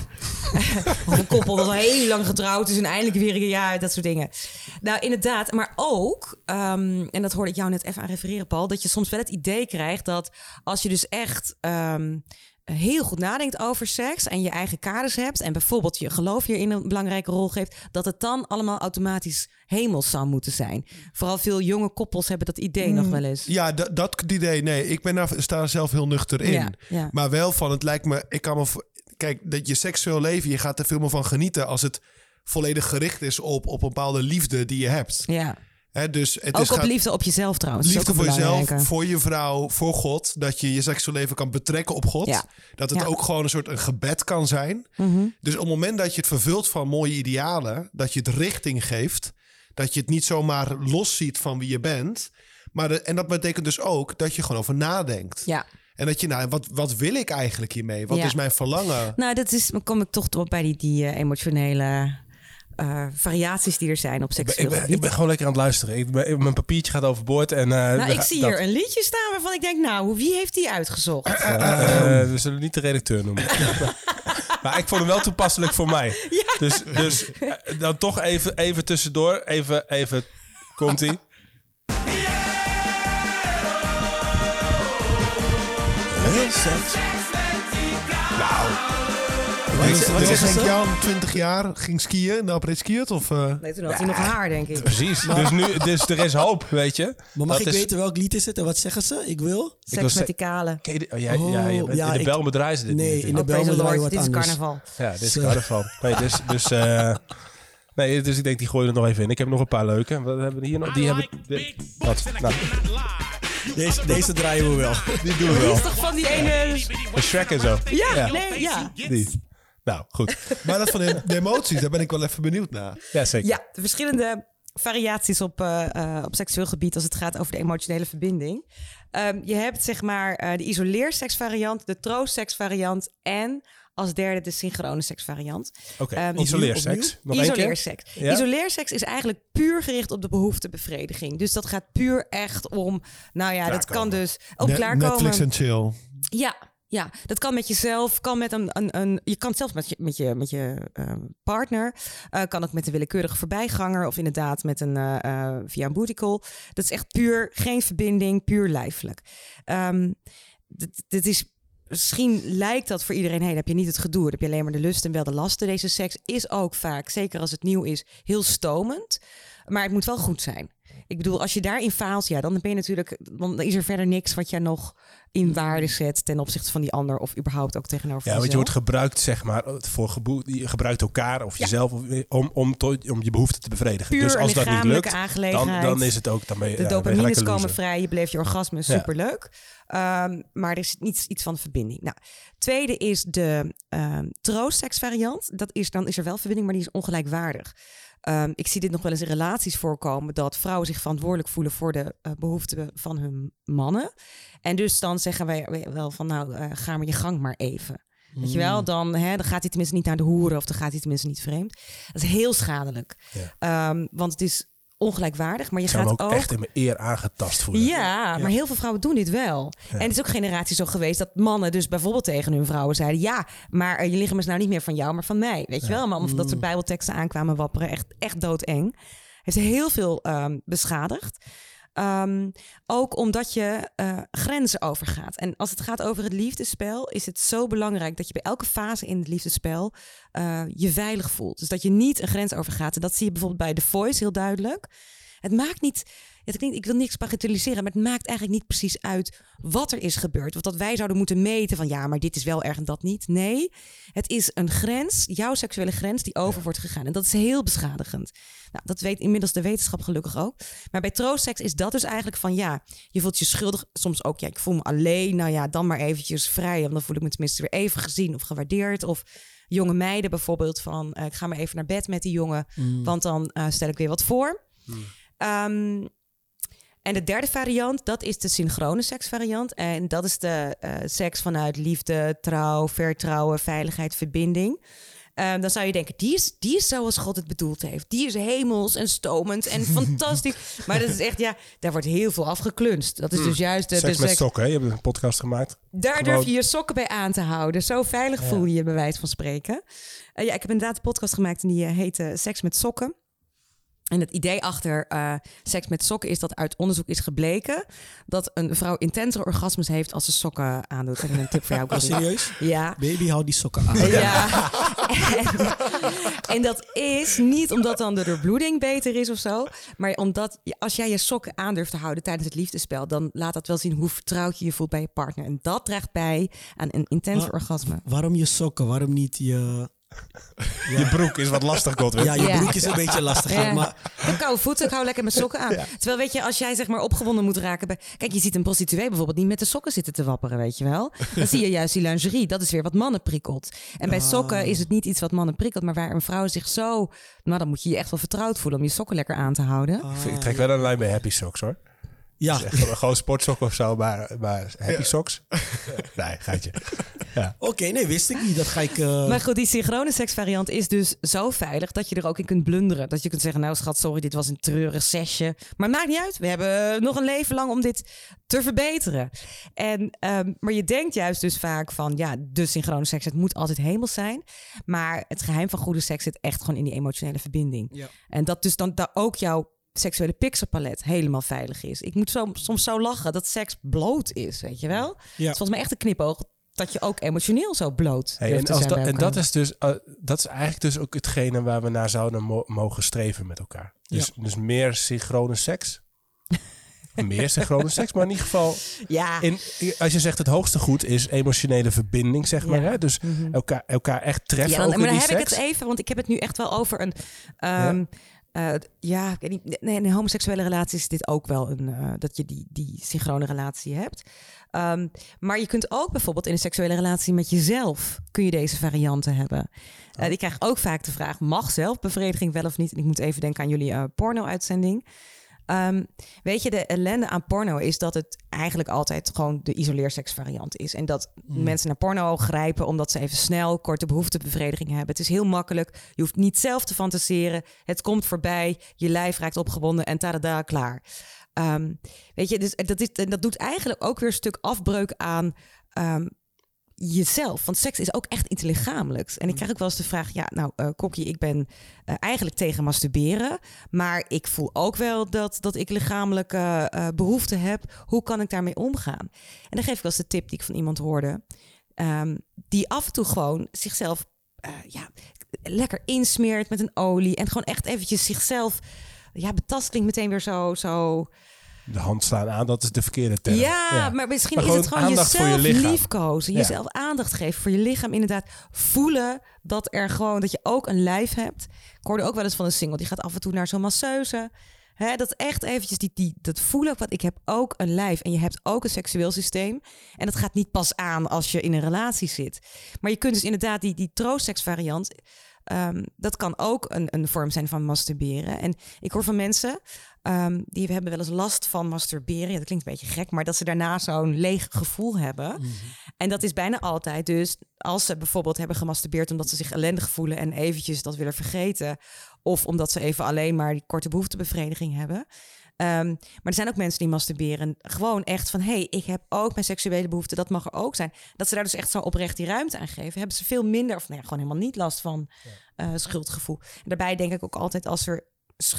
een koppel dat al heel lang getrouwd is en eindelijk weer een jaar, dat soort dingen. Nou, inderdaad. Maar ook, ehm, en dat hoorde ik jou net even aan refereren, Paul, dat je soms wel het idee krijgt dat als je dus echt ehm, heel goed nadenkt over seks en je eigen kaders hebt en bijvoorbeeld je geloof hierin een belangrijke rol geeft, dat het dan allemaal automatisch hemels zou moeten zijn. Vooral veel jonge koppels hebben dat idee nog wel eens. Ja, dat, dat idee, nee. Ik ben daar, sta zelf heel nuchter in. Ja, ja. Maar wel van, het lijkt me, ik kan me, kijk, dat je seksueel leven, je gaat er veel meer van genieten als het volledig gericht is op, op een bepaalde liefde die je hebt. Ja. Hè, dus het Ook is op gaat- liefde op jezelf trouwens. Liefde voor jezelf, voor je vrouw, voor God. Dat je je seksueel leven kan betrekken op God. Ja. Dat het Ja. ook gewoon een soort een gebed kan zijn. Mhm. Dus op het moment dat je het vervult van mooie idealen, dat je het richting geeft, dat je het niet zomaar los ziet van wie je bent. Maar de- en dat betekent dus ook dat je gewoon over nadenkt. Ja. En dat je, nou, wat, wat wil ik eigenlijk hiermee? Wat Ja. is mijn verlangen? Nou, dat is, dan kom ik toch op bij die, die eh, emotionele eh, variaties die er zijn op Ik seksueel ben, gebied. ik ben gewoon lekker aan het luisteren. Ik ben, mijn papiertje gaat overboord. En, eh, nou, ik zie dat- hier een liedje staan waarvan ik denk, nou, wie heeft die uitgezocht? Eh, we zullen niet de redacteur noemen. maar ik vond hem wel toepasselijk voor mij. Dus, dus dan toch even, even tussendoor. Even, even komt-ie. Wat denk ze? Jan, 20 jaar, ging skiën en après skiën? Of, eh? Nee, toen had hij nog haar, denk ik. Precies. Dus, nu, dus er is hoop, weet je. Maar mag Dat ik is- weten welk lied is het en wat zeggen ze? Ik wil? Seks met die kale. Oh, ja, je Oh, bent ja, in de ik- Belmen draaien ze dit Nee, niet in de Oh, the draaien dit is carnaval. Ja, dit is carnaval. Nee, dus, dus, eh, nee, dus ik denk, die gooi je er nog even in. Ik heb nog een paar leuke. Wat hebben we hier nog? Die hebben... Nou, Deze, deze draaien we wel. die doen we Die wel. is toch van die ene... Een Shrek en zo. Ja, Ja. nee, ja. Die. Nou, goed. Maar dat van de, de emoties, daar ben ik wel even benieuwd naar. Ja, zeker. Ja, de verschillende variaties op, eh, eh, op seksueel gebied als het gaat over de emotionele verbinding. Ehm, je hebt zeg maar eh, de isoleerseksvariant, de troostseksvariant en als derde de synchrone seksvariant. Oké, Ehm, isoleerseks. Nog één keer? Isoleerseks. Ja? Isoleerseks is eigenlijk puur gericht op de behoeftebevrediging. Dus dat gaat puur echt om, nou ja, dat kan dus ook Net- klaarkomen. Netflix en chill. Ja, ja, dat kan met jezelf, kan met een, een, een je kan het zelfs met je, met je, met je ehm, partner, eh, kan ook met een willekeurige voorbijganger of inderdaad met een eh, eh, via een booty call. Dat is echt puur geen verbinding, puur lijfelijk. Ehm, dit, is Misschien lijkt dat voor iedereen, hey, heb je niet het gedoe, heb je alleen maar de lust en wel de lasten. Deze seks is ook vaak, zeker als het nieuw is, heel stomend. Maar het moet wel goed zijn. Ik bedoel, als je daarin faalt, ja, dan ben je natuurlijk, dan is er verder niks wat jij nog in waarde zet ten opzichte van die ander of überhaupt ook tegenover Ja, want je wordt gebruikt, zeg maar, voor je gebruikt elkaar of jezelf om, om, om je behoeften te bevredigen. Puur dus als dat niet lukt, dan, dan is het ook, dan ben je, De ja, dopamines komen vrij, je beleeft je orgasme, Ja. superleuk. Ehm, maar er is niet iets van verbinding. Nou, tweede is de ehm troostseksvariant. Dat is, dan is er wel verbinding, maar die is ongelijkwaardig. Ehm, ik zie dit nog wel eens in relaties voorkomen dat vrouwen zich verantwoordelijk voelen voor de eh, behoeften van hun mannen. En dus dan zeggen wij wel van nou, eh, ga maar je gang maar even. Weet je Hmm. wel, dan, hè, dan gaat hij tenminste niet naar de hoeren of dan gaat hij tenminste niet vreemd. Dat is heel schadelijk. Ehm, want het is ongelijkwaardig, maar je zou gaat ook, ook echt in mijn eer aangetast voelen. ja, maar heel veel vrouwen doen dit wel. En het is ook generaties zo geweest dat mannen dus bijvoorbeeld tegen hun vrouwen zeiden... ja, maar eh, je lichaam is nou niet meer van jou, maar van mij. Weet je wel? Maar omdat dat soort bijbelteksten aankwamen wapperen. Echt, echt doodeng. Heeft heel veel ehm, beschadigd. Ehm, ook omdat je eh, grenzen overgaat. En als het gaat over het liefdespel, is het zo belangrijk dat je bij elke fase in het liefdespel eh, je veilig voelt. Dus dat je niet een grens overgaat. En dat zie je bijvoorbeeld bij The Voice heel duidelijk. Het maakt niet, het klinkt, ik wil niks bagatelliseren, maar het maakt eigenlijk niet precies uit wat er is gebeurd. Of dat wij zouden moeten meten van ja, maar dit is wel erg en dat niet. Nee, het is een grens, jouw seksuele grens, die over wordt gegaan. En dat is heel beschadigend. Nou, dat weet inmiddels de wetenschap gelukkig ook. Maar bij troostseks is dat dus eigenlijk van ja, je voelt je schuldig. Soms ook, ja, ik voel me alleen. Nou ja, dan maar eventjes vrij. Want dan voel ik me tenminste weer even gezien of gewaardeerd. Of jonge meiden bijvoorbeeld van eh, ik ga maar even naar bed met die jongen. Want dan eh, stel ik weer wat voor. Ehm, en de derde variant, dat is de synchrone seksvariant. En dat is de eh, seks vanuit liefde, trouw, vertrouwen, veiligheid, verbinding. Ehm, dan zou je denken, die is, die is zoals God het bedoeld heeft. Die is hemels en stomend en fantastisch. Maar dat is echt, ja, daar wordt heel veel afgeklunst. Dat is dus juist... de- Seks de met sokken, hè? je hebt een podcast gemaakt. Daar Gewoon- durf je je sokken bij aan te houden. Zo veilig voel je je bij wijze van spreken. Eh, ja, ik heb inderdaad een podcast gemaakt en die eh, heette Seks met sokken. En het idee achter eh, seks met sokken is dat uit onderzoek is gebleken dat een vrouw intensere orgasmes heeft als ze sokken aandoet. Is een tip voor jou. Oh, serieus? Ja. Baby, hou die sokken aan. Ja. En, en dat is niet omdat dan de doorbloeding beter is of zo. Maar omdat als jij je sokken aan durft te houden tijdens het liefdespel... dan laat dat wel zien hoe vertrouwd je je voelt bij je partner. En dat draagt bij aan een intens Ah. orgasme. Waarom je sokken? Waarom niet je... Je broek is wat lastig, Godwin. Ja, je Ja. broek is een beetje lastig. Ja. Maar Ik heb koude voeten, ik hou lekker mijn sokken aan. Terwijl weet je, als jij zeg maar opgewonden moet raken... Bij... Kijk, je ziet een prostituee bijvoorbeeld niet met de sokken zitten te wapperen, weet je wel. Dan zie je juist die lingerie, dat is weer wat mannen prikkelt. En bij sokken is het niet iets wat mannen prikkelt... maar waar een vrouw zich zo... Nou, dan moet je je echt wel vertrouwd voelen om je sokken lekker aan te houden. Ik trek wel een lijn bij Happy Socks, hoor. Ja, gewoon- sportsokken of zo, maar, maar Happy Socks? nee, gaatje. Ja. oké, nee, wist ik niet. Dat ga ik... eh, Maar goed, die synchrone seksvariant is dus zo veilig dat je er ook in kunt blunderen. Dat je kunt zeggen, nou schat, sorry, dit was een treurig sesje. Maar maakt niet uit, we hebben nog een leven lang om dit te verbeteren. En, ehm, maar je denkt juist dus vaak van, ja, de synchrone seks, het moet altijd hemels zijn. Maar het geheim van goede seks zit echt gewoon in die emotionele verbinding. Ja. En dat dus dan dat ook jouw seksuele pixelpalet helemaal veilig is. Ik moet zo, soms zo lachen dat seks bloot is, weet je wel? Het is volgens mij echt een knipoog dat je ook emotioneel zo bloot Hey, durft en te als zijn dat, bij en dat is dus eh, dat is eigenlijk dus ook hetgene waar we naar zouden mo- mogen streven met elkaar. Dus, dus meer synchrone seks. meer synchrone seks, maar in ieder geval Ja, in, als je zegt het hoogste goed is emotionele verbinding, zeg maar. Ja. Hè? Dus elkaar, elkaar echt treffen ja dan, ook maar in dan die heb ik het even, want ik heb het nu echt wel over een. ehm, ja. Ja, ik weet niet. Nee, in een homoseksuele relatie is dit ook wel een. eh, dat je die, die synchrone relatie hebt. Ehm, maar je kunt ook bijvoorbeeld in een seksuele relatie met jezelf. kun je deze varianten hebben. Eh, ik krijg ook vaak de vraag: mag zelfbevrediging wel of niet? En ik moet even denken aan jullie eh, porno-uitzending. Ehm, weet je, de ellende aan porno is dat het eigenlijk altijd gewoon de isoleerseksvariant is. En dat mensen naar porno grijpen omdat ze even snel korte behoeftebevrediging hebben. Het is heel makkelijk. Je hoeft niet zelf te fantaseren. Het komt voorbij. Je lijf raakt opgewonden en tada, klaar. Ehm, weet je, dus dat, is, en dat doet eigenlijk ook weer een stuk afbreuk aan ehm, jezelf. Want seks is ook echt iets lichamelijks. En ik krijg ook wel eens de vraag: ja, nou, eh Kokkie, ik ben eh, eigenlijk tegen masturberen. Maar ik voel ook wel dat, dat ik lichamelijke eh behoeften heb. Hoe kan ik daarmee omgaan? En dan geef ik wel eens de tip die ik van iemand hoorde. ehm, die af en toe gewoon zichzelf ja, lekker insmeert met een olie. En gewoon echt eventjes zichzelf. Ja, betast klinkt meteen weer zo. zo De hand slaan aan, dat is de verkeerde term. ja, maar misschien Maar is het gewoon jezelf je liefkozen. Ja. Jezelf aandacht geven voor je lichaam. Inderdaad, voelen dat er gewoon dat je ook een lijf hebt. Ik hoorde ook wel eens van een single die gaat af en toe naar zo'n masseuse. Hè, dat echt eventjes die, die, dat voelen. Wat ik heb ook een lijf en je hebt ook een seksueel systeem. En dat gaat niet pas aan als je in een relatie zit. Maar je kunt dus inderdaad die, die troostseksvariant. Ehm, dat kan ook een, een vorm zijn van masturberen. En ik hoor van mensen ehm, die hebben wel eens last van masturberen. Ja, dat klinkt een beetje gek, maar dat ze daarna zo'n leeg gevoel hebben. En dat is bijna altijd dus als ze bijvoorbeeld hebben gemasturbeerd omdat ze zich ellendig voelen en eventjes dat willen vergeten. Of omdat ze even alleen maar die korte behoeftebevrediging hebben. Ehm, maar er zijn ook mensen die masturberen gewoon echt van... hé, hey, ik heb ook mijn seksuele behoeften, dat mag er ook zijn. Dat ze daar dus echt zo oprecht die ruimte aan geven... hebben ze veel minder, of nee, gewoon helemaal niet last van eh, schuldgevoel. En daarbij denk ik ook altijd als er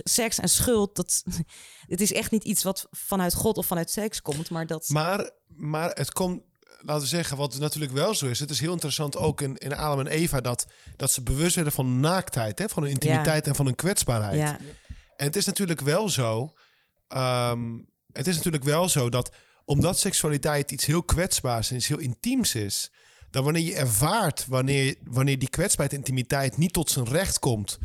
seks en schuld... Dat, het is echt niet iets wat vanuit God of vanuit seks komt, maar dat... Maar, maar het komt, laten we zeggen, wat natuurlijk wel zo is. Het is heel interessant ook in, in Adam en Eva dat, dat ze bewust werden van naaktheid, hè, van hun intimiteit en van hun kwetsbaarheid. ja, En het is natuurlijk wel zo. Ehm, het is natuurlijk wel zo dat omdat seksualiteit iets heel kwetsbaars en iets heel intiems is, dan wanneer je ervaart wanneer, wanneer die kwetsbaarheid en intimiteit niet tot zijn recht komt,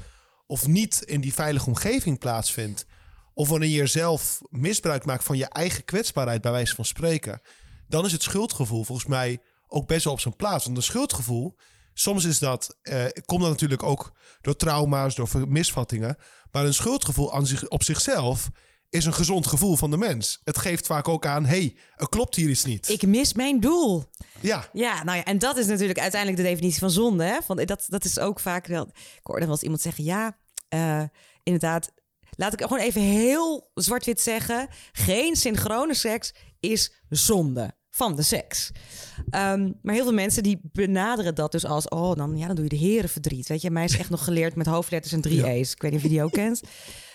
of niet in die veilige omgeving plaatsvindt, of wanneer je zelf misbruik maakt van je eigen kwetsbaarheid, bij wijze van spreken, dan is het schuldgevoel volgens mij ook best wel op zijn plaats. Want een schuldgevoel, soms is dat, eh, komt dat natuurlijk ook door trauma's, door misvattingen. Maar een schuldgevoel aan zich, op zichzelf is een gezond gevoel van de mens. Het geeft vaak ook aan, hey, er klopt hier iets niet. Ik mis mijn doel. Ja. Ja, nou ja, en dat is natuurlijk uiteindelijk de definitie van zonde. Hè? Van, dat, dat is ook vaak wel. Ik hoorde wel eens iemand zeggen: ja, uh, inderdaad. Laat ik gewoon even heel zwart-wit zeggen: geen synchrone seks is zonde van de seks. Um, maar heel veel mensen die benaderen dat dus als... oh, dan, ja, dan doe je de heren verdriet. Weet je, mij is echt nog geleerd met hoofdletters en drie E's. Ik weet niet of je die ook kent.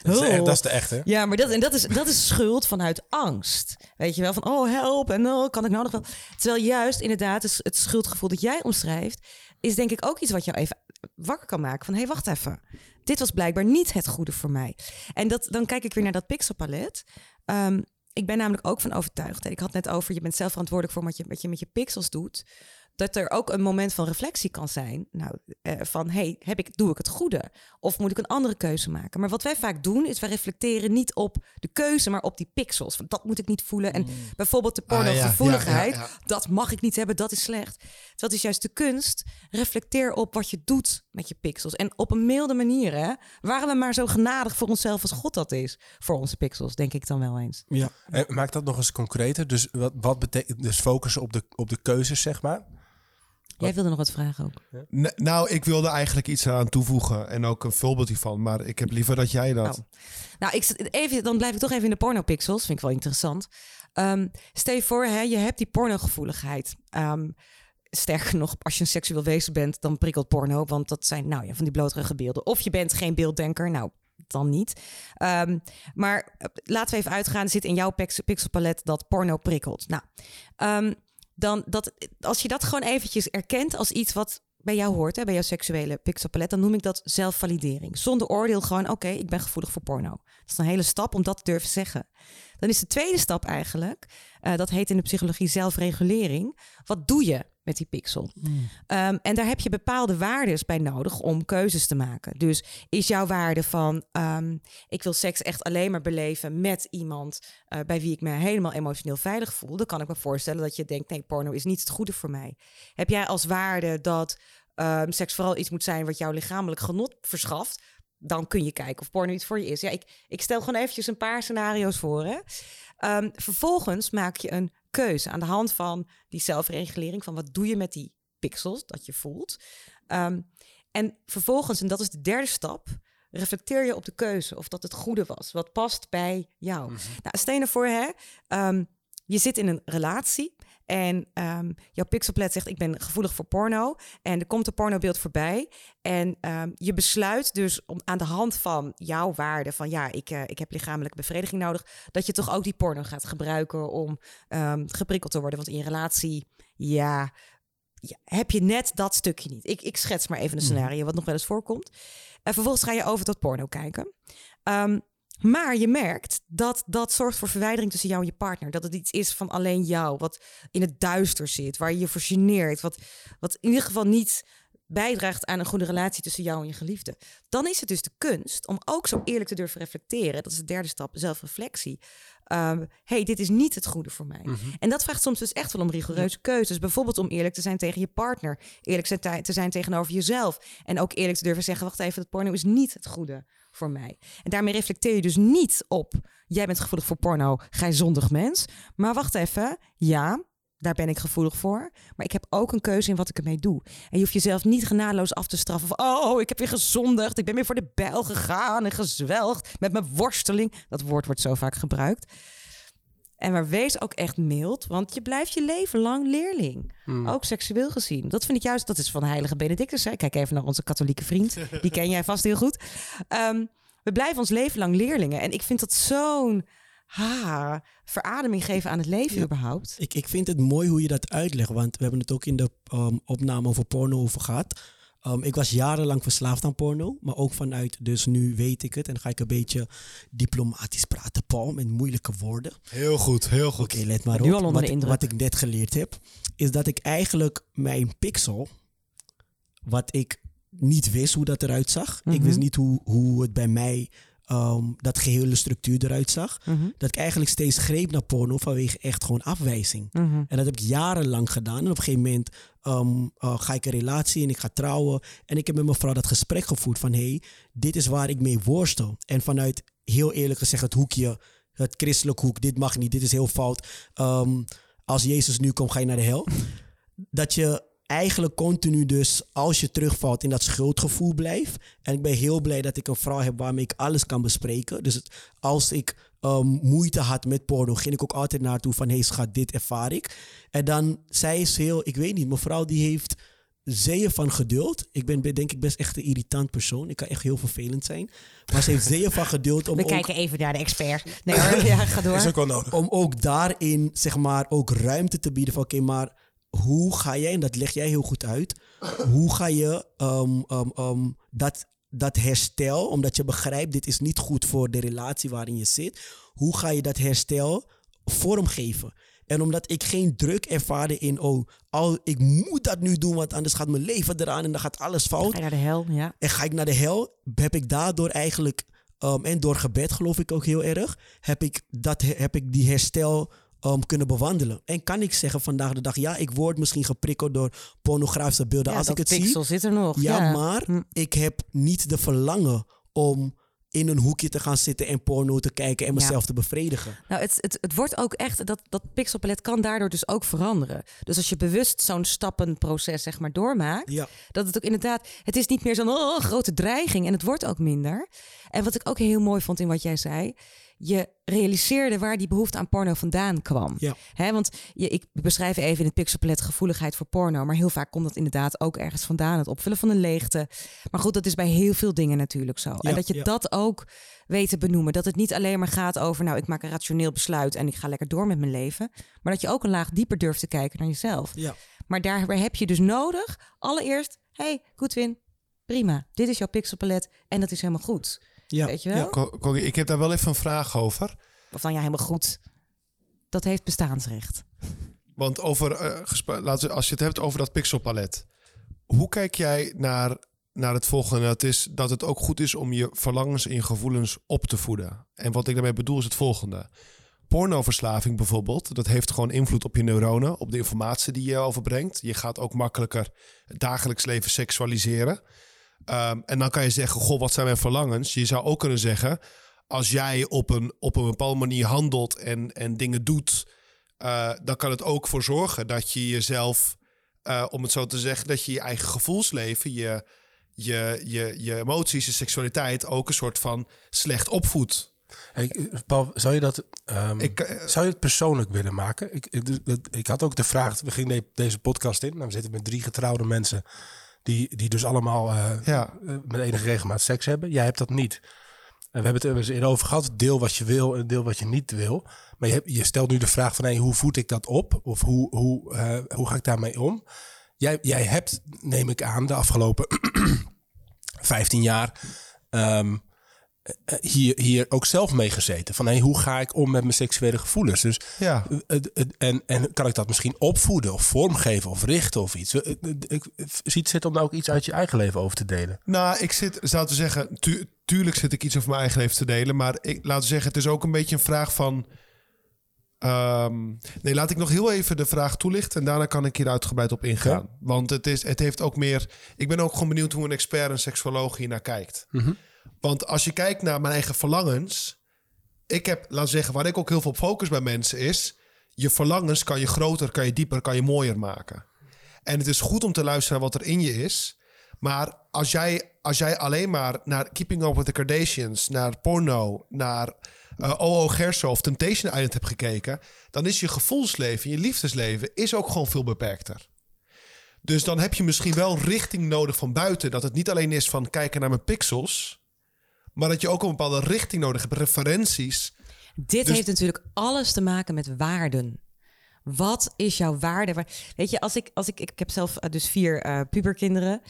Dat is, de, dat is de echte. Ja, maar dat, en dat, is, dat is schuld vanuit angst. Weet je wel, van oh, help en oh, kan ik nou nog wel... Terwijl juist inderdaad het, het schuldgevoel dat jij omschrijft... is denk ik ook iets wat jou even wakker kan maken. Van hé, hey, wacht even. Dit was blijkbaar niet het goede voor mij. En dat, dan kijk ik weer naar dat pixelpalet. Um, ik ben namelijk ook van overtuigd. Ik had net over, je bent zelf verantwoordelijk voor wat je, wat je met je pixels doet dat er ook een moment van reflectie kan zijn. Nou, eh, van hey, heb ik, doe ik het goede? Of moet ik een andere keuze maken? Maar wat wij vaak doen, is wij reflecteren niet op de keuze, maar op die pixels. Van dat moet ik niet voelen. En mm. bijvoorbeeld de pornogevoeligheid, ah, dat mag ik niet hebben, dat is slecht. Dat is juist de kunst. Reflecteer op wat je doet met je pixels. En op een milde manier, hè? Waren we maar zo genadig voor onszelf als God dat is voor onze pixels, denk ik dan wel eens. Ja. En maak dat nog eens concreter. Dus wat, wat betekent dus focussen op de, op de keuzes, zeg maar? Jij wilde nog wat vragen ook. nou, ik wilde eigenlijk iets aan toevoegen en ook een voorbeeld hiervan. Maar ik heb liever dat jij dat... Oh. Nou, ik, even, dan blijf ik toch even in de pornopixels. Vind ik wel interessant. Um, stel je voor, hè, je hebt die pornogevoeligheid. Um, sterker nog, als je een seksueel wezen bent, dan prikkelt porno. Want dat zijn nou ja, van die bloterige beelden. Of je bent geen beelddenker. Nou, dan niet. Um, maar eh, laten we even uitgaan. Zit in jouw pixelpalet dat porno prikkelt. Nou, um, dan dat, als je dat gewoon eventjes erkent als iets wat bij jou hoort, hè, bij jouw seksuele pixelpalet, dan noem ik dat zelfvalidering. Zonder oordeel gewoon, oké, ik ben gevoelig voor porno. Dat is een hele stap om dat te durven zeggen. Dan is de tweede stap eigenlijk, uh, dat heet in de psychologie zelfregulering. Wat doe je met die pixel? Hmm. Um, en daar heb je bepaalde waarden bij nodig om keuzes te maken. Dus is jouw waarde van, um, ik wil seks echt alleen maar beleven met iemand uh, bij wie ik me helemaal emotioneel veilig voel, dan kan ik me voorstellen dat je denkt, nee, porno is niet het goede voor mij. Heb jij als waarde dat um, seks vooral iets moet zijn wat jouw lichamelijk genot verschaft? Dan kun je kijken of porno iets voor je is. Ja, ik, ik stel gewoon eventjes een paar scenario's voor. Hè. Um, vervolgens maak je een keuze aan de hand van die zelfregulering van wat doe je met die pixels dat je voelt. Um, en vervolgens, en dat is de derde stap, reflecteer je op de keuze of dat het goede was, wat past bij jou. Mm -hmm. Nou, stel je voor, hè, um, je zit in een relatie en um, jouw pixelplet zegt: Ik ben gevoelig voor porno. En er komt een pornobeeld voorbij. En um, je besluit dus om aan de hand van jouw waarde: van ja, ik, uh, ik heb lichamelijke bevrediging nodig. Dat je toch ook die porno gaat gebruiken om um, geprikkeld te worden. Want in je relatie, ja, ja, heb je net dat stukje niet. Ik, ik schets maar even een mhm. scenario wat nog wel eens voorkomt. En vervolgens ga je over tot porno kijken. Um, maar je merkt dat dat zorgt voor verwijdering tussen jou en je partner. Dat het iets is van alleen jou, wat in het duister zit, waar je je voor geneert. Wat, wat in ieder geval niet bijdraagt aan een goede relatie tussen jou en je geliefde. Dan is het dus de kunst om ook zo eerlijk te durven reflecteren. Dat is de derde stap, zelfreflectie. Um, hey, dit is niet het goede voor mij. Mhm. En dat vraagt soms dus echt wel om rigoureuze keuzes. Bijvoorbeeld om eerlijk te zijn tegen je partner. Eerlijk te zijn tegenover jezelf. En ook eerlijk te durven zeggen, wacht even, dat porno is niet het goede voor mij. En daarmee reflecteer je dus niet op, jij bent gevoelig voor porno, gij zondig mens. Maar wacht even, ja, daar ben ik gevoelig voor. Maar ik heb ook een keuze in wat ik ermee doe. En je hoeft jezelf niet genadeloos af te straffen. Van, oh, ik heb weer gezondigd. Ik ben weer voor de bijl gegaan en gezwelgd met mijn worsteling. Dat woord wordt zo vaak gebruikt. En maar wees ook echt mild, want je blijft je leven lang leerling. Hmm. Ook seksueel gezien. Dat vind ik juist, dat is van Heilige Benedictus. Hè? Kijk even naar onze katholieke vriend. Die ken jij vast heel goed. Um, we blijven ons leven lang leerlingen. En ik vind dat zo'n ha, verademing geven aan het leven überhaupt. Ik, ik vind het mooi hoe je dat uitlegt. Want we hebben het ook in de um, opname over porno over gehad. Um, ik was jarenlang verslaafd aan porno, maar ook vanuit, dus nu weet ik het en ga ik een beetje diplomatisch praten, Paul, met moeilijke woorden. Heel goed, heel goed. Oké, okay, let maar op. Wat, wat, ik net geleerd heb, is dat ik eigenlijk mijn pixel, wat ik niet wist hoe dat eruit zag, ik mhm. wist niet hoe, hoe het bij mij um, dat gehele structuur eruit zag. Mhm. Dat ik eigenlijk steeds greep naar porno vanwege echt gewoon afwijzing. Mhm. En dat heb ik jarenlang gedaan. En op een gegeven moment um, uh, ga ik een relatie en ik ga trouwen. En ik heb met mijn vrouw dat gesprek gevoerd van... hé, hey, dit is waar ik mee worstel. En vanuit, heel eerlijk gezegd, het hoekje het christelijk hoek. Dit mag niet, dit is heel fout. Ehm, als Jezus nu komt, ga je naar de hel. Dat je eigenlijk continu dus, als je terugvalt in dat schuldgevoel blijft. En ik ben heel blij dat ik een vrouw heb waarmee ik alles kan bespreken. Dus als ik um, moeite had met porno, ging ik ook altijd naartoe van, hé hey, schat, dit ervaar ik. En dan, zij is heel, ik weet niet, mevrouw die heeft zeeën van geduld. Ik ben denk ik best echt een irritant persoon. Ik kan echt heel vervelend zijn. Maar ze heeft zeeën van geduld om We kijken even naar de expert. Nee ja, ga door. Is ook wel nodig. Om ook daarin, zeg maar, ook ruimte te bieden van... oké, maar hoe ga jij, en dat leg jij heel goed uit... hoe ga je um, um, um, dat, dat herstel, omdat je begrijpt... dit is niet goed voor de relatie waarin je zit... hoe ga je dat herstel vormgeven? En omdat ik geen druk ervaarde in, oh, al, ik moet dat nu doen, want anders gaat mijn leven eraan en dan gaat alles fout. Ga je naar de hel, ja. En ga ik naar de hel, heb ik daardoor eigenlijk, en door gebed geloof ik ook heel erg, heb ik, dat, heb ik die herstel um, kunnen bewandelen. En kan ik zeggen vandaag de dag, ja, ik word misschien geprikkeld door pornografische beelden Ja, als ik het zie. pixel zit er nog. Ja, Ja, maar Hm. ik heb niet de verlangen om in een hoekje te gaan zitten en porno te kijken en Ja. mezelf te bevredigen. Nou, het, het, het wordt ook echt, dat, dat pixelpalet kan daardoor dus ook veranderen. Dus als je bewust zo'n stappenproces zeg maar doormaakt, Ja. dat het ook inderdaad, het is niet meer zo'n oh, grote dreiging en het wordt ook minder. En wat ik ook heel mooi vond in wat jij zei, je realiseerde waar die behoefte aan porno vandaan kwam. Ja. Want je, ik beschrijf even in het pixelpalet gevoeligheid voor porno, maar heel vaak komt dat inderdaad ook ergens vandaan, het opvullen van een leegte. Maar goed, dat is bij heel veel dingen natuurlijk zo. en dat je ja. dat ook weet te benoemen. Dat het niet alleen maar gaat over, nou, ik maak een rationeel besluit en ik ga lekker door met mijn leven. Maar dat je ook een laag dieper durft te kijken naar jezelf. Ja. Maar daarbij heb je dus nodig, allereerst, hey, Goodwin, prima. Dit is jouw pixelpalet en dat is helemaal goed. Ja. Weet je wel? Ja. Ko- Corrie, ik heb daar wel even een vraag over. Of dan ja, helemaal goed. Dat heeft bestaansrecht. Want over, eh, laten we, als je het hebt over dat pixelpalet. Hoe kijk jij naar, naar het volgende? Dat is dat het ook goed is om je verlangens en je gevoelens op te voeden. En wat ik daarmee bedoel is het volgende. Pornoverslaving bijvoorbeeld, dat heeft gewoon invloed op je neuronen, op de informatie die je overbrengt. Je gaat ook makkelijker het dagelijks leven seksualiseren. Ehm, en dan kan je zeggen, goh, wat zijn mijn verlangens? Je zou ook kunnen zeggen, als jij op een, op een bepaalde manier handelt en, en dingen doet, eh, dan kan het ook voor zorgen dat je jezelf, eh, om het zo te zeggen, dat je je eigen gevoelsleven, je, je, je, je emoties, je seksualiteit ook een soort van slecht opvoedt. Hey, Paul, zou je dat... ehm, Ik, eh, Zou je het persoonlijk willen maken? Ik, ik, ik- had ook de vraag, we gingen de- deze podcast in. Nou, we zitten met drie getrouwde mensen die, die dus allemaal eh, ja, eh, met enige regelmaat seks hebben. Jij hebt dat niet. En we hebben het er eens over gehad. Deel wat je wil en deel wat je niet wil. Maar je, je stelt nu de vraag van hey, hoe voed ik dat op? Of hoe, hoe, eh, hoe ga ik daarmee om? Jij, jij hebt, neem ik aan, de afgelopen 15 jaar ehm, eh, hier, hier ook zelf mee gezeten. Van hey, hoe ga ik om met mijn seksuele gevoelens? Dus ja. eh, eh, en, en kan ik dat misschien opvoeden of vormgeven of richten of iets? Eh, eh, Ik zie het zitten om daar ook iets uit je eigen leven over te delen. Nou, ik zit, zou te zeggen, tu- tuurlijk zit ik iets over mijn eigen leven te delen. Maar ik, laten we zeggen, het is ook een beetje een vraag van. ehm, nee, laat ik nog heel even de vraag toelichten. En daarna kan ik hier uitgebreid op ingaan. Want het, is, het heeft ook meer. Ik ben ook gewoon benieuwd hoe een expert, een seksuoloog hier naar kijkt. Want als je kijkt naar mijn eigen verlangens. Ik heb, laten zeggen, waar ik ook heel veel op focus bij mensen is. Je verlangens kan je groter, kan je dieper, kan je mooier maken. En het is goed om te luisteren naar wat er in je is. Maar als jij, als jij alleen maar naar Keeping Up with the Kardashians, naar porno, naar eh OO Gerso of Temptation Island hebt gekeken, dan is je gevoelsleven, je liefdesleven, is ook gewoon veel beperkter. Dus dan heb je misschien wel richting nodig van buiten. Dat het niet alleen is van kijken naar mijn pixels, maar dat je ook een bepaalde richting nodig hebt, referenties. Dit Dus- heeft natuurlijk alles te maken met waarden. Wat is jouw waarde? Waar- Weet je, als ik, als ik, ik heb zelf eh, dus vier eh, puberkinderen.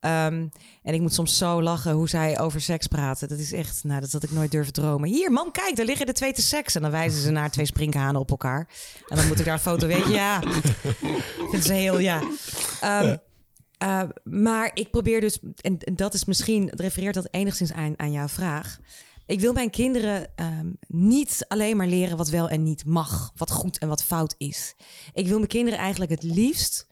Ehm, en ik moet soms zo lachen hoe zij over seks praten. Dat is echt, nou, dat had ik nooit durven dromen. Hier, mam, kijk, daar liggen de twee te seks. En dan wijzen ze naar twee sprinkhanen op elkaar. En dan moet ik daar een foto, weet je, ja. Dat is heel, ja. Ehm, eh, maar ik probeer dus, en, en dat is misschien, het refereert dat enigszins aan, aan jouw vraag. Ik wil mijn kinderen ehm, niet alleen maar leren wat wel en niet mag, wat goed en wat fout is. Ik wil mijn kinderen eigenlijk het liefst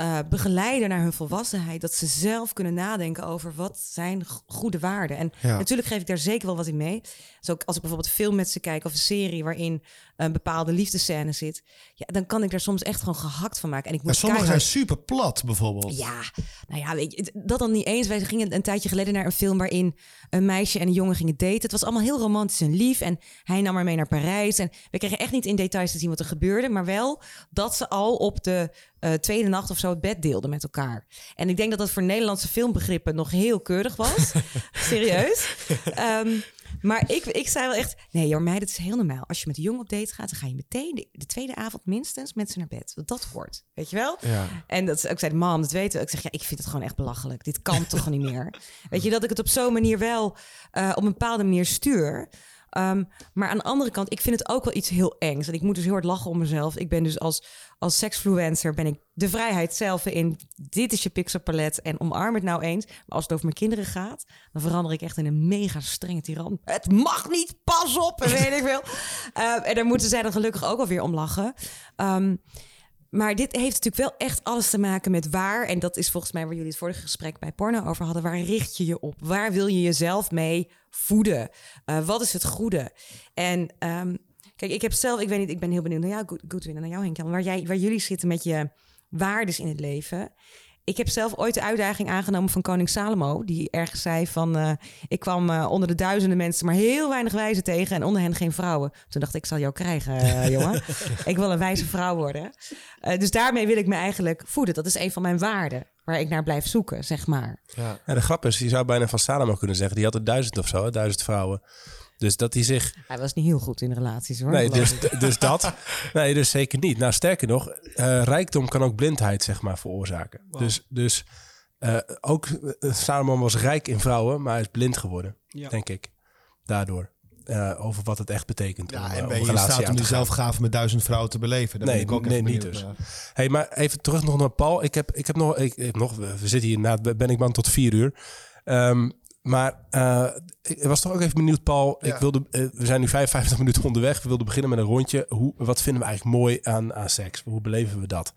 uh, begeleiden naar hun volwassenheid. Dat ze zelf kunnen nadenken over wat zijn goede waarden. En natuurlijk geef ik daar zeker wel wat in mee. Dus ook als ik bijvoorbeeld film met ze kijk of een serie waarin een bepaalde liefdescène zit. Ja, dan kan ik daar soms echt gewoon gehakt van maken. En ik maar sommige zijn super plat bijvoorbeeld. Ja, nou ja, weet je, dat dan niet eens. Wij gingen een tijdje geleden naar een film waarin een meisje en een jongen gingen daten. Het was allemaal heel romantisch en lief. En hij nam haar mee naar Parijs. En we kregen echt niet in details te zien wat er gebeurde. Maar wel dat ze al op de uh, tweede nacht of zo het bed deelden met elkaar. En ik denk dat dat voor Nederlandse filmbegrippen nog heel keurig was. Serieus. Um, maar ik, ik zei wel echt, nee joh, mij, dat is heel normaal. Als je met een jongen op date gaat, dan ga je meteen de, tweede avond minstens met ze naar bed. Want dat hoort, weet je wel? Ja. En dat ik zei, mam, dat weten we. Ik zeg, ja, ik vind het gewoon echt belachelijk. Dit kan toch niet meer? Weet je, dat ik het op zo'n manier wel uh, op een bepaalde manier stuur. Ehm, maar aan de andere kant, ik vind het ook wel iets heel engs. En ik moet dus heel hard lachen om mezelf. Ik ben dus als, als seksfluencer ben ik de vrijheid zelf in. Dit is je pixelpalet en omarm het nou eens. Maar als het over mijn kinderen gaat, dan verander ik echt in een mega strenge tiran. Het mag niet, pas op weet ik veel. Ehm, en daar moeten zij dan gelukkig ook alweer om lachen. Um, maar dit heeft natuurlijk wel echt alles te maken met waar. En dat is volgens mij waar jullie het vorige gesprek bij porno over hadden. Waar richt je je op? Waar wil je jezelf mee voeden? Uh, wat is het goede? En um, kijk, ik heb zelf, ik weet niet, ik ben heel benieuwd naar jou, Goodwin, en naar jou Henk. Waar, jij, waar jullie zitten met je waardes in het leven ik heb zelf ooit de uitdaging aangenomen van koning Salomo. Die ergens zei van... Uh, ik kwam uh, onder de duizenden mensen maar heel weinig wijzen tegen... en onder hen geen vrouwen. Toen dacht ik, ik zal jou krijgen, uh, jongen. ik wil een wijze vrouw worden. dus daarmee wil ik me eigenlijk voeden. Dat is een van mijn waarden waar ik naar blijf zoeken, zeg maar. Ja. ja de grap is, je zou bijna van Salomo kunnen zeggen... die had er duizend of zo, duizend vrouwen. Dus dat hij zich. Hij was niet heel goed in relaties hoor. Nee, dus, dus dat. Nee, dus zeker niet. Nou, sterker nog, uh, rijkdom kan ook blindheid, zeg maar, veroorzaken. Dus, dus uh, ook uh, Salomon was rijk in vrouwen, maar hij is blind geworden, ja. denk ik. Daardoor. over wat het echt betekent. Ja, om, en ben je in staat om jezelf gaaf met duizend vrouwen te beleven? nee, ik ook nee niet dus. Hey, maar even terug nog naar Paul. Ik heb, ik heb nog, ik, ik nog, we zitten hier na, ben ik man tot vier uur. Um, maar uh, ik was toch ook even benieuwd, Paul. Ik wilde, uh, we zijn nu 55 minuten onderweg. We wilden beginnen met een rondje. Hoe, wat vinden we eigenlijk mooi aan, aan seks? Hoe beleven we dat?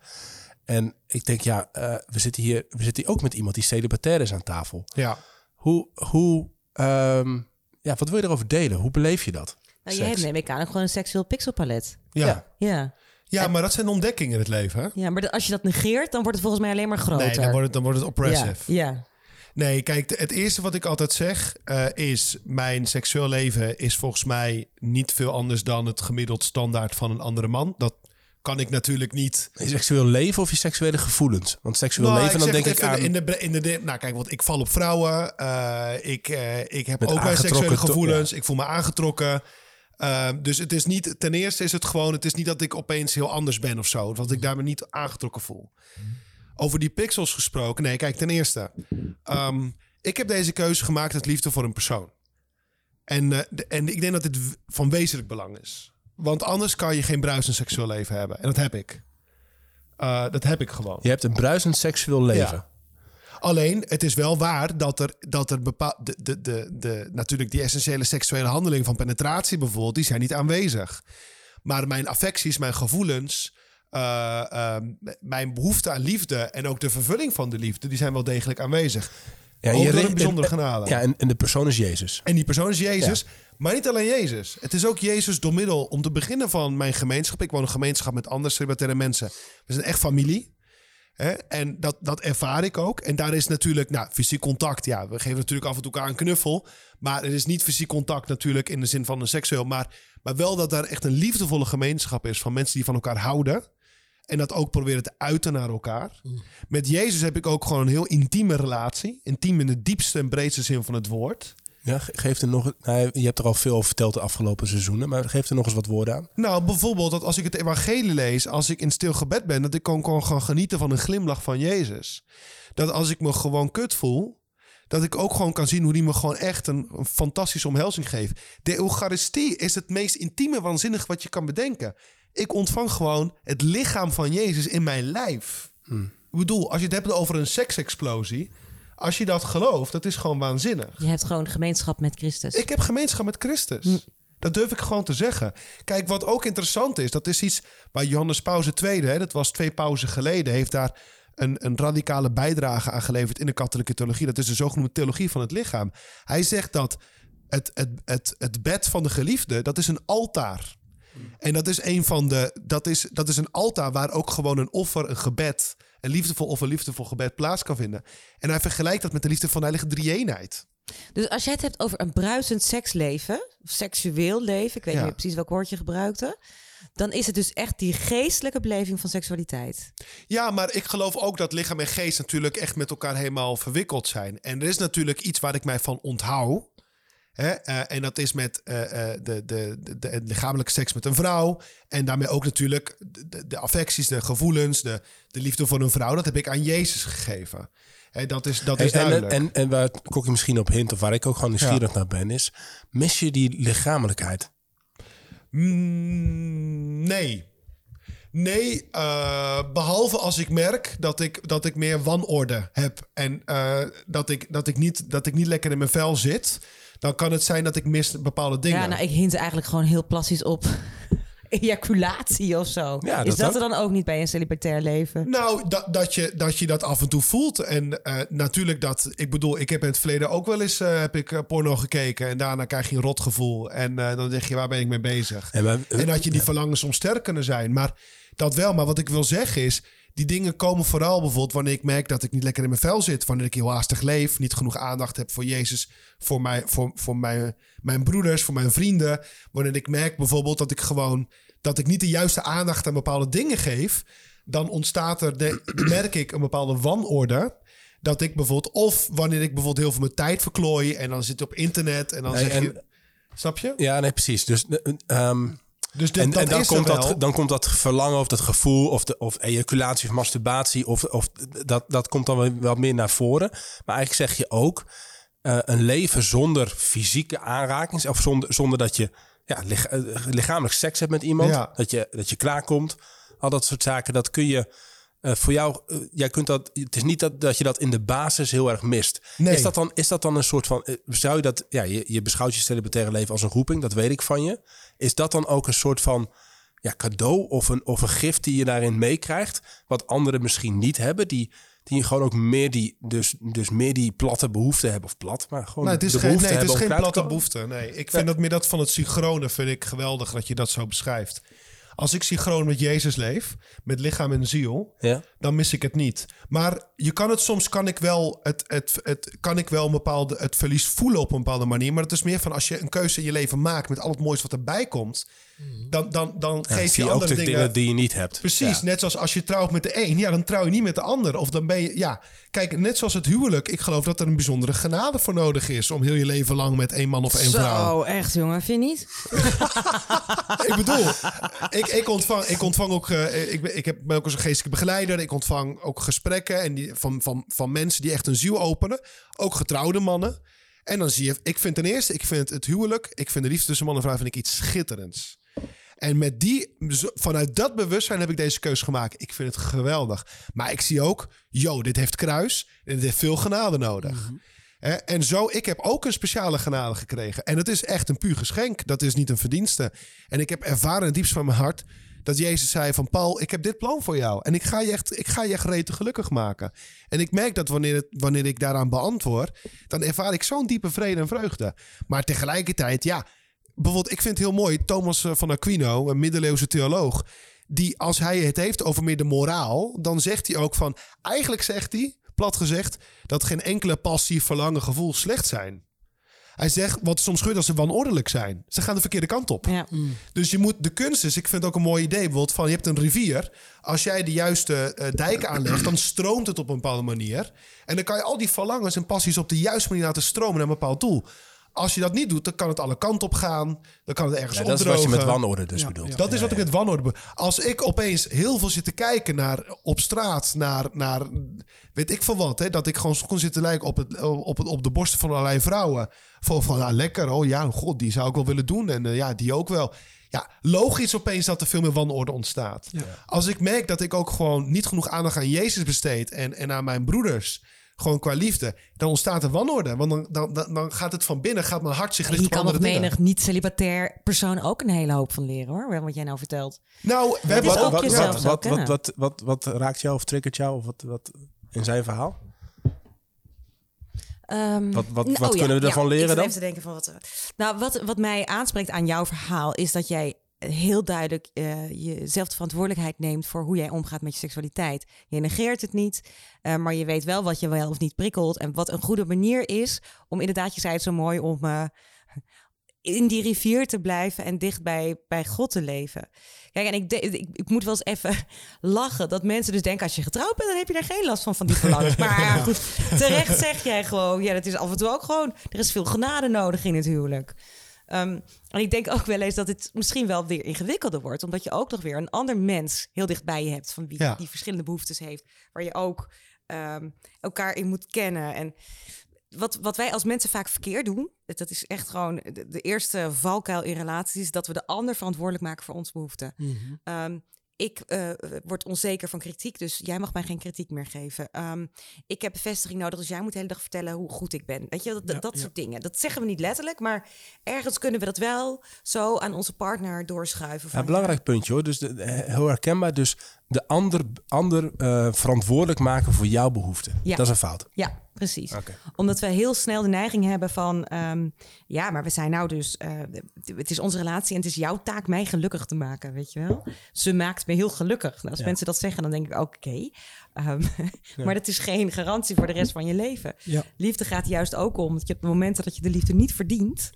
En ik denk, ja, uh, we, zitten hier, we zitten hier ook met iemand die celibatair is aan tafel. Ja. Hoe, hoe um, ja, wat wil je erover delen? Hoe beleef je dat? Nou, je hebt neem ik aan gewoon een seksueel pixelpalet. Ja. Ja. ja. ja maar dat zijn ontdekkingen in het leven. Hè? Ja, maar als je dat negeert, dan wordt het volgens mij alleen maar groter. Nee, dan wordt het, dan wordt het oppressive. Ja. ja. Nee, kijk, het eerste wat ik altijd zeg uh, is: mijn seksueel leven is volgens mij niet veel anders dan het gemiddeld standaard van een andere man. Dat kan ik natuurlijk niet. Je seksueel leven of je seksuele gevoelens? Want seksueel nou, leven, dan denk ik aan... In de, in de, nou kijk, want ik val op vrouwen. Uh, ik, uh, ik heb ook mijn seksuele gevoelens. Ik voel me aangetrokken. Uh, dus het is niet, ten eerste is het gewoon, het is niet dat ik opeens heel anders ben of zo. Dat ik daar me niet aangetrokken voel. Over die pixels gesproken. Nee, kijk, ten eerste. Um, ik heb deze keuze gemaakt uit liefde voor een persoon. En, uh, de, en ik denk dat dit van wezenlijk belang is. Want anders kan je geen bruisend seksueel leven hebben. En dat heb ik. Uh, dat heb ik gewoon. Je hebt een bruisend seksueel leven. Ja. Alleen, het is wel waar dat er, dat er bepaald. De, de, de, de, natuurlijk, die essentiële seksuele handeling van penetratie bijvoorbeeld, die zijn niet aanwezig. Maar mijn affecties, mijn gevoelens, uh, uh, mijn behoefte aan liefde en ook de vervulling van de liefde, die zijn wel degelijk aanwezig. Ja, door een bijzondere genade. Ja, en, en, de persoon is Jezus. En die persoon is Jezus. Maar niet alleen Jezus. Het is ook Jezus door middel, om te beginnen van mijn gemeenschap. Ik woon een gemeenschap met andere celibataire mensen. We zijn echt familie. Hè? En dat, dat ervaar ik ook. En daar is natuurlijk, nou, fysiek contact. Ja, we geven natuurlijk af en toe elkaar een knuffel. Maar er is niet fysiek contact natuurlijk in de zin van een seksueel. Maar, maar wel dat daar echt een liefdevolle gemeenschap is van mensen die van elkaar houden. En dat ook proberen te uiten naar elkaar. Mm. Met Jezus heb ik ook gewoon een heel intieme relatie. Intiem in de diepste en breedste zin van het woord. Ja, geef er nog. Nou, je hebt er al veel over verteld de afgelopen seizoenen, maar geef er nog eens wat woorden aan. Nou, bijvoorbeeld dat als ik het evangelie lees, als ik in stil gebed ben, dat ik gewoon kan gaan genieten van een glimlach van Jezus. Dat als ik me gewoon kut voel, dat ik ook gewoon kan zien hoe die me gewoon echt een, een fantastische omhelzing geeft. De Eucharistie is het meest intieme waanzinnig wat je kan bedenken. Ik ontvang gewoon het lichaam van Jezus in mijn lijf. Hmm. Ik bedoel, als je het hebt over een seksexplosie. Als je dat gelooft, dat is gewoon waanzinnig. Je hebt gewoon gemeenschap met Christus. Ik heb gemeenschap met Christus. Hmm. Dat durf ik gewoon te zeggen. Kijk, wat ook interessant is, dat is iets waar Johannes Pauze II, hè, dat was twee pauzen geleden, heeft daar een, een radicale bijdrage aan geleverd in de katholieke theologie. Dat is de zogenoemde theologie van het lichaam. Hij zegt dat het, het, het, het bed van de geliefde, dat is een altaar. En dat is een van de. Dat is, dat is een altaar waar ook gewoon een offer, een gebed, een liefdevol offer, liefdevol gebed plaats kan vinden. En hij vergelijkt dat met de liefde van de heilige drie-eenheid. Dus als je het hebt over een bruisend seksleven, of seksueel leven, ik weet Ja. niet precies welk woord je gebruikte, dan is het dus echt die geestelijke beleving van seksualiteit. Ja, maar ik geloof ook dat lichaam en geest natuurlijk echt met elkaar helemaal verwikkeld zijn. En er is natuurlijk iets waar ik mij van onthoud. Hè? eh, en dat is met eh, de, de, de, de- lichamelijke seks met een vrouw. En daarmee ook natuurlijk de, affecties, de gevoelens, de, de liefde voor een vrouw. Dat heb ik aan Jezus gegeven. Hè, dat is, dat is Hey, duidelijk. en, en waar Kokkie misschien op hint, of waar ik ook gewoon nieuwsgierig naar ben, is... mis je die lichamelijkheid? Mm, nee. Nee, eh, behalve als ik merk dat ik, dat ik meer wanorde heb. En dat, ik, dat, ik niet, dat ik niet lekker in mijn vel zit. Dan kan het zijn dat ik mis bepaalde dingen. Ja, nou, ik hint eigenlijk gewoon heel plastisch op ejaculatie of zo. Ja, is dat ook. er dan ook niet bij een celibatair leven? Nou, dat, dat, je, dat je dat af en toe voelt. En eh, natuurlijk dat... Ik bedoel, ik heb in het verleden ook wel eens eh, heb ik, eh, porno gekeken. En daarna krijg je een rotgevoel. En eh, dan denk je, waar ben ik mee bezig? En dat je die verlangens soms sterk kunnen zijn. Maar dat wel. Maar wat ik wil zeggen is... Die dingen komen vooral bijvoorbeeld wanneer ik merk dat ik niet lekker in mijn vel zit. Wanneer ik heel haastig leef. Niet genoeg aandacht heb voor Jezus. Voor, mij, voor, voor mijn, mijn broeders, voor mijn vrienden. Wanneer ik merk bijvoorbeeld dat ik gewoon... Dat ik niet de juiste aandacht aan bepaalde dingen geef. Dan ontstaat er, de, merk ik, een bepaalde wanorde. Dat ik bijvoorbeeld... Of wanneer ik bijvoorbeeld heel veel mijn tijd verklooi. En dan zit op internet. En dan Nee, zeg en- je... Snap je? Ja, nee, precies. Dus, eh, ehm, Dus en, dat en dan, komt dat, dan komt dat verlangen of dat gevoel of, de, of ejaculatie of masturbatie of, of dat, dat komt dan wel- meer naar voren. Maar eigenlijk zeg je ook eh, een leven zonder fysieke aanraking of zonder, zonder dat je ja, lich- eh, lichamelijk seks hebt met iemand, Ja. dat, je, dat je klaarkomt, al dat soort zaken, dat kun je eh, voor jou, jij kunt dat, het is niet dat, dat je dat in de basis heel erg mist. Nee. Is, dat dan, is dat dan een soort van, zou je dat, ja, je, je beschouwt je celibataire leven als een roeping, dat weet ik van je. Is dat dan ook een soort van ja, cadeau of een, of een gift die je daarin meekrijgt, wat anderen misschien niet hebben, die, die gewoon ook meer die, dus, dus meer die platte behoefte hebben, of plat, maar gewoon Nee, het is de geen, nee, het is geen platte behoefte. Nee, ik vind dat meer dat van het synchrone vind ik geweldig dat je dat zo beschrijft. Als ik synchroon met Jezus leef, met lichaam en ziel, Ja. dan mis ik het niet. Maar je kan het soms kan ik wel het, het, het kan ik wel een bepaalde het verlies voelen op een bepaalde manier. Maar het is meer van als je een keuze in je leven maakt met al het moois wat erbij komt, dan, dan, dan Ja, geef je je ook andere de dingen. dingen die je niet hebt. Precies, Ja. net zoals als je trouwt met de een, ja, dan trouw je niet met de ander. Of dan ben je, ja, kijk, net zoals het huwelijk. Ik geloof dat er een bijzondere genade voor nodig is om heel je leven lang met één man of één vrouw. Zo, echt jongen, vind je niet? Ik bedoel, ik, ik, ontvang, ik ontvang ook, eh, ik, ben, ik heb, ben ook als een geestelijke begeleider. Ik ontvang ook gesprekken en die, van, van, van mensen die echt een ziel openen. Ook getrouwde mannen. En dan zie je, ik vind ten eerste, ik vind het huwelijk, ik vind de liefde tussen man en vrouw vind ik iets schitterends. En met die, vanuit dat bewustzijn heb ik deze keuze gemaakt. Ik vind het geweldig. Maar ik zie ook, yo, dit heeft kruis en dit heeft veel genade nodig. Hè, en zo, ik heb ook een speciale genade gekregen. En het is echt een puur geschenk. Dat is niet een verdienste. En ik heb ervaren in het diepst van mijn hart dat Jezus zei van Paul, ik heb dit plan voor jou. En ik ga je echt, ik ga je echt rete gelukkig maken. En ik merk dat wanneer, het, wanneer ik daaraan beantwoord, dan ervaar ik zo'n diepe vrede en vreugde. Maar tegelijkertijd, ja, bijvoorbeeld, ik vind het heel mooi, Thomas eh, van Aquino, een middeleeuwse theoloog, die als hij het heeft over meer de moraal, dan zegt hij ook van, eigenlijk zegt hij, plat gezegd, dat geen enkele passie, verlangen, gevoel slecht zijn. Hij zegt, wat soms gebeurt als ze wanordelijk zijn. Ze gaan de verkeerde kant op. Ja. Dus je moet, de kunst is, ik vind het ook een mooi idee, bijvoorbeeld van je hebt een rivier. Als jij de juiste eh, dijk aanlegt, dan stroomt het op een bepaalde manier. En dan kan je al die verlangens en passies op de juiste manier laten stromen naar een bepaald doel. Als je dat niet doet, dan kan het alle kanten op gaan. Dan kan het ergens Ja, dat is opdrogen. wat je met wanorde dus bedoelt. Dat is wat ik met wanorde Als ik opeens heel veel zit te kijken naar op straat, naar, naar weet ik veel wat, hè, dat ik gewoon kon zitten lijken op, het, op, het, op de borsten van allerlei vrouwen. Van, van ah, lekker, oh ja, god, die zou ik wel willen doen. En eh, ja, die ook wel. Ja, logisch opeens dat er veel meer wanorde ontstaat. Als ik merk dat ik ook gewoon niet genoeg aandacht aan Jezus besteed en, en aan mijn broeders. Gewoon qua liefde, dan ontstaat er wanorde. Want dan, dan, dan, dan gaat het van binnen, gaat mijn hart zich En richten op kan nog andere dingen. menig niet-celibatair persoon ook een hele hoop van leren hoor. Wat jij nou vertelt. Nou, we hebben ook wat, jezelf wat, zo wat, wat, wat, wat, wat raakt jou of triggert jou of wat, wat in zijn verhaal? Ehm, Wat- wat- nou, wat oh kunnen we ervan leren dan? Even te denken van wat, nou, wat, wat mij aanspreekt aan jouw verhaal is dat jij heel duidelijk eh jezelf de verantwoordelijkheid neemt voor hoe jij omgaat met je seksualiteit. Je negeert het niet, eh, maar je weet wel wat je wel of niet prikkelt en wat een goede manier is om inderdaad, je zei het zo mooi, om eh, in die rivier te blijven en dicht bij, bij God te leven. Kijk, en ik, de- ik, ik moet wel eens even lachen dat mensen dus denken... als je getrouwd bent, dan heb je daar geen last van, van die verlangens. Maar ja, goed, terecht zeg jij gewoon... ja, dat is af en toe ook gewoon... er is veel genade nodig in het huwelijk. Ehm, en ik denk ook wel eens dat het misschien wel weer ingewikkelder wordt... omdat je ook nog weer een ander mens heel dicht bij je hebt... van wie Ja. die verschillende behoeftes heeft... waar je ook ehm, elkaar in moet kennen. En wat, wat wij als mensen vaak verkeerd doen, dat is echt gewoon de, de eerste valkuil in relaties, is dat we de ander verantwoordelijk maken voor onze behoeften. Ehm, ik eh, word onzeker van kritiek, dus jij mag mij geen kritiek meer geven. Ehm, ik heb bevestiging nodig, dus jij moet de hele dag vertellen hoe goed ik ben. Weet je, dat, dat, soort dingen. Dat zeggen we niet letterlijk, maar ergens kunnen we dat wel zo aan onze partner doorschuiven. Ja, Van, belangrijk puntje hoor. Dus de- heel herkenbaar. Dus de ander, ander eh, verantwoordelijk maken voor jouw behoeften. Ja. Dat is een fout. Ja, precies. Omdat we heel snel de neiging hebben van... ehm, ja, maar we zijn nou dus... eh, het is onze relatie en het is jouw taak mij gelukkig te maken, weet je wel? Ze maakt me heel gelukkig. Nou, als Ja. mensen dat zeggen, dan denk ik, oké. Ehm, Maar dat is geen garantie voor de rest van je leven. Liefde gaat juist ook om dat je op het moment dat je de liefde niet verdient...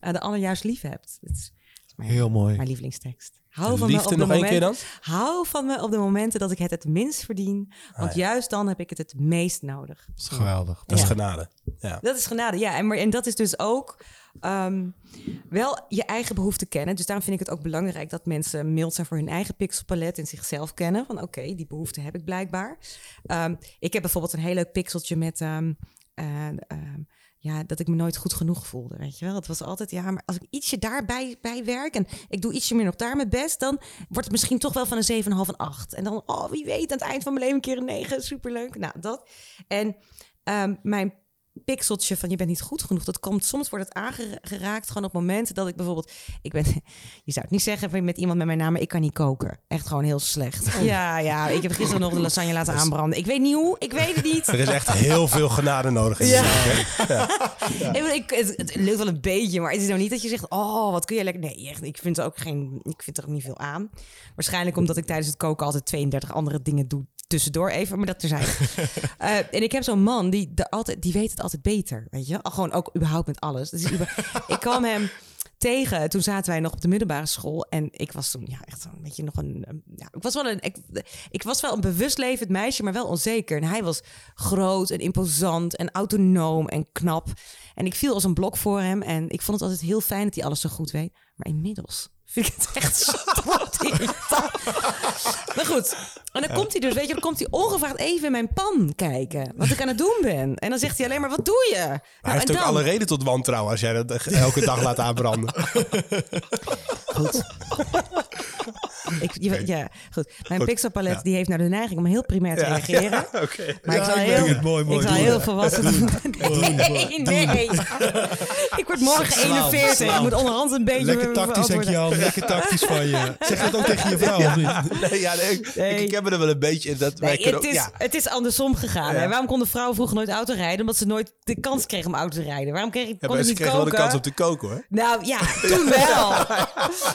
eh, de ander juist lief hebt. Is mijn, Heel mooi. mijn lievelingstekst. Hou van me op de nog één keer momenten- dan? Hou van me op de momenten dat ik het het minst verdien. Want Ah, ja. juist dan heb ik het het meest nodig. Dat is geweldig. Dat is genade. Ja. Dat is genade, ja. En, maar, en dat is dus ook ehm, wel je eigen behoeften kennen. Dus daarom vind ik het ook belangrijk dat mensen mild zijn voor hun eigen pixelpalet en zichzelf kennen. Van oké, die behoefte heb ik blijkbaar. Ehm, ik heb bijvoorbeeld een heel leuk pixeltje met... ehm, eh, ehm, ja, dat ik me nooit goed genoeg voelde, weet je wel. Het was altijd, ja, maar als ik ietsje daarbij bij werk... en ik doe ietsje meer nog daar mijn best... dan wordt het misschien toch wel van een 7,5 en 8. En dan, oh, wie weet, aan het eind van mijn leven een keer een 9. Superleuk. Nou, dat. En ehm, mijn pixeltje van je bent niet goed genoeg. Dat komt soms wordt het aangeraakt gewoon op momenten dat ik bijvoorbeeld ik ben je zou het niet zeggen met iemand met mijn naam maar ik kan niet koken. Echt gewoon heel slecht. Ja, ja, ik heb gisteren nog de lasagne laten aanbranden. Ik weet niet hoe, ik weet het niet. Er is echt heel veel genade nodig. in Ja. hè? Ik, het, het lukt wel een beetje, maar het is nou niet dat je zegt, oh, wat kun je lekker. Nee, echt, ik vind er ook geen, ik vind er ook niet veel aan. Waarschijnlijk omdat ik tijdens het koken altijd 32 andere dingen doe tussendoor even, maar dat terzijde. Eh en ik heb zo'n man die, de altijd, die weet het altijd beter, weet je? Gewoon ook überhaupt met alles. Dus ik kwam hem tegen. Toen zaten wij nog op de middelbare school. En ik was toen ja, echt een beetje nog een. Ja, ik, was wel een ik, ik was wel een bewust levend meisje, maar wel onzeker. En hij was groot en imposant en autonoom en knap. En ik viel als een blok voor hem. En ik vond het altijd heel fijn dat hij alles zo goed weet. Maar inmiddels vind ik het echt zo. Maar goed. En dan komt hij dus, weet je, dan komt hij ongevraagd even in mijn pan kijken. Wat ik aan het doen ben. En dan zegt hij alleen maar, wat doe je? Maar Nou, hij heeft en ook dan- alle reden tot wantrouwen als jij dat elke dag laat aanbranden. Goed. Ik, je- ja, goed. Mijn pixelpalet ja. die heeft nou de neiging om heel primair te reageren. Oké. Maar ik zal ik heel, het mooi, mooi. ik zal heel volwassen doen. Nee, nee. Ik word morgen 41. Ik moet onderhand een beetje... Lekker tactisch, denk je al. Lekker tactisch van je. Zeg dat ook tegen je vrouw, of niet? Nee, ja, nee, ik, Nee. ik heb er wel een beetje in dat wij Nee, kunnen het, ook- is, ja. het is andersom gegaan. Ja. Hè? Waarom konden vrouwen vroeger nooit auto rijden? Omdat ze nooit de kans kregen om auto te rijden. Waarom kreeg ik, Ja, kon maar ik ze niet kregen wel de koken? kans om te koken hoor. Nou ja, toen wel.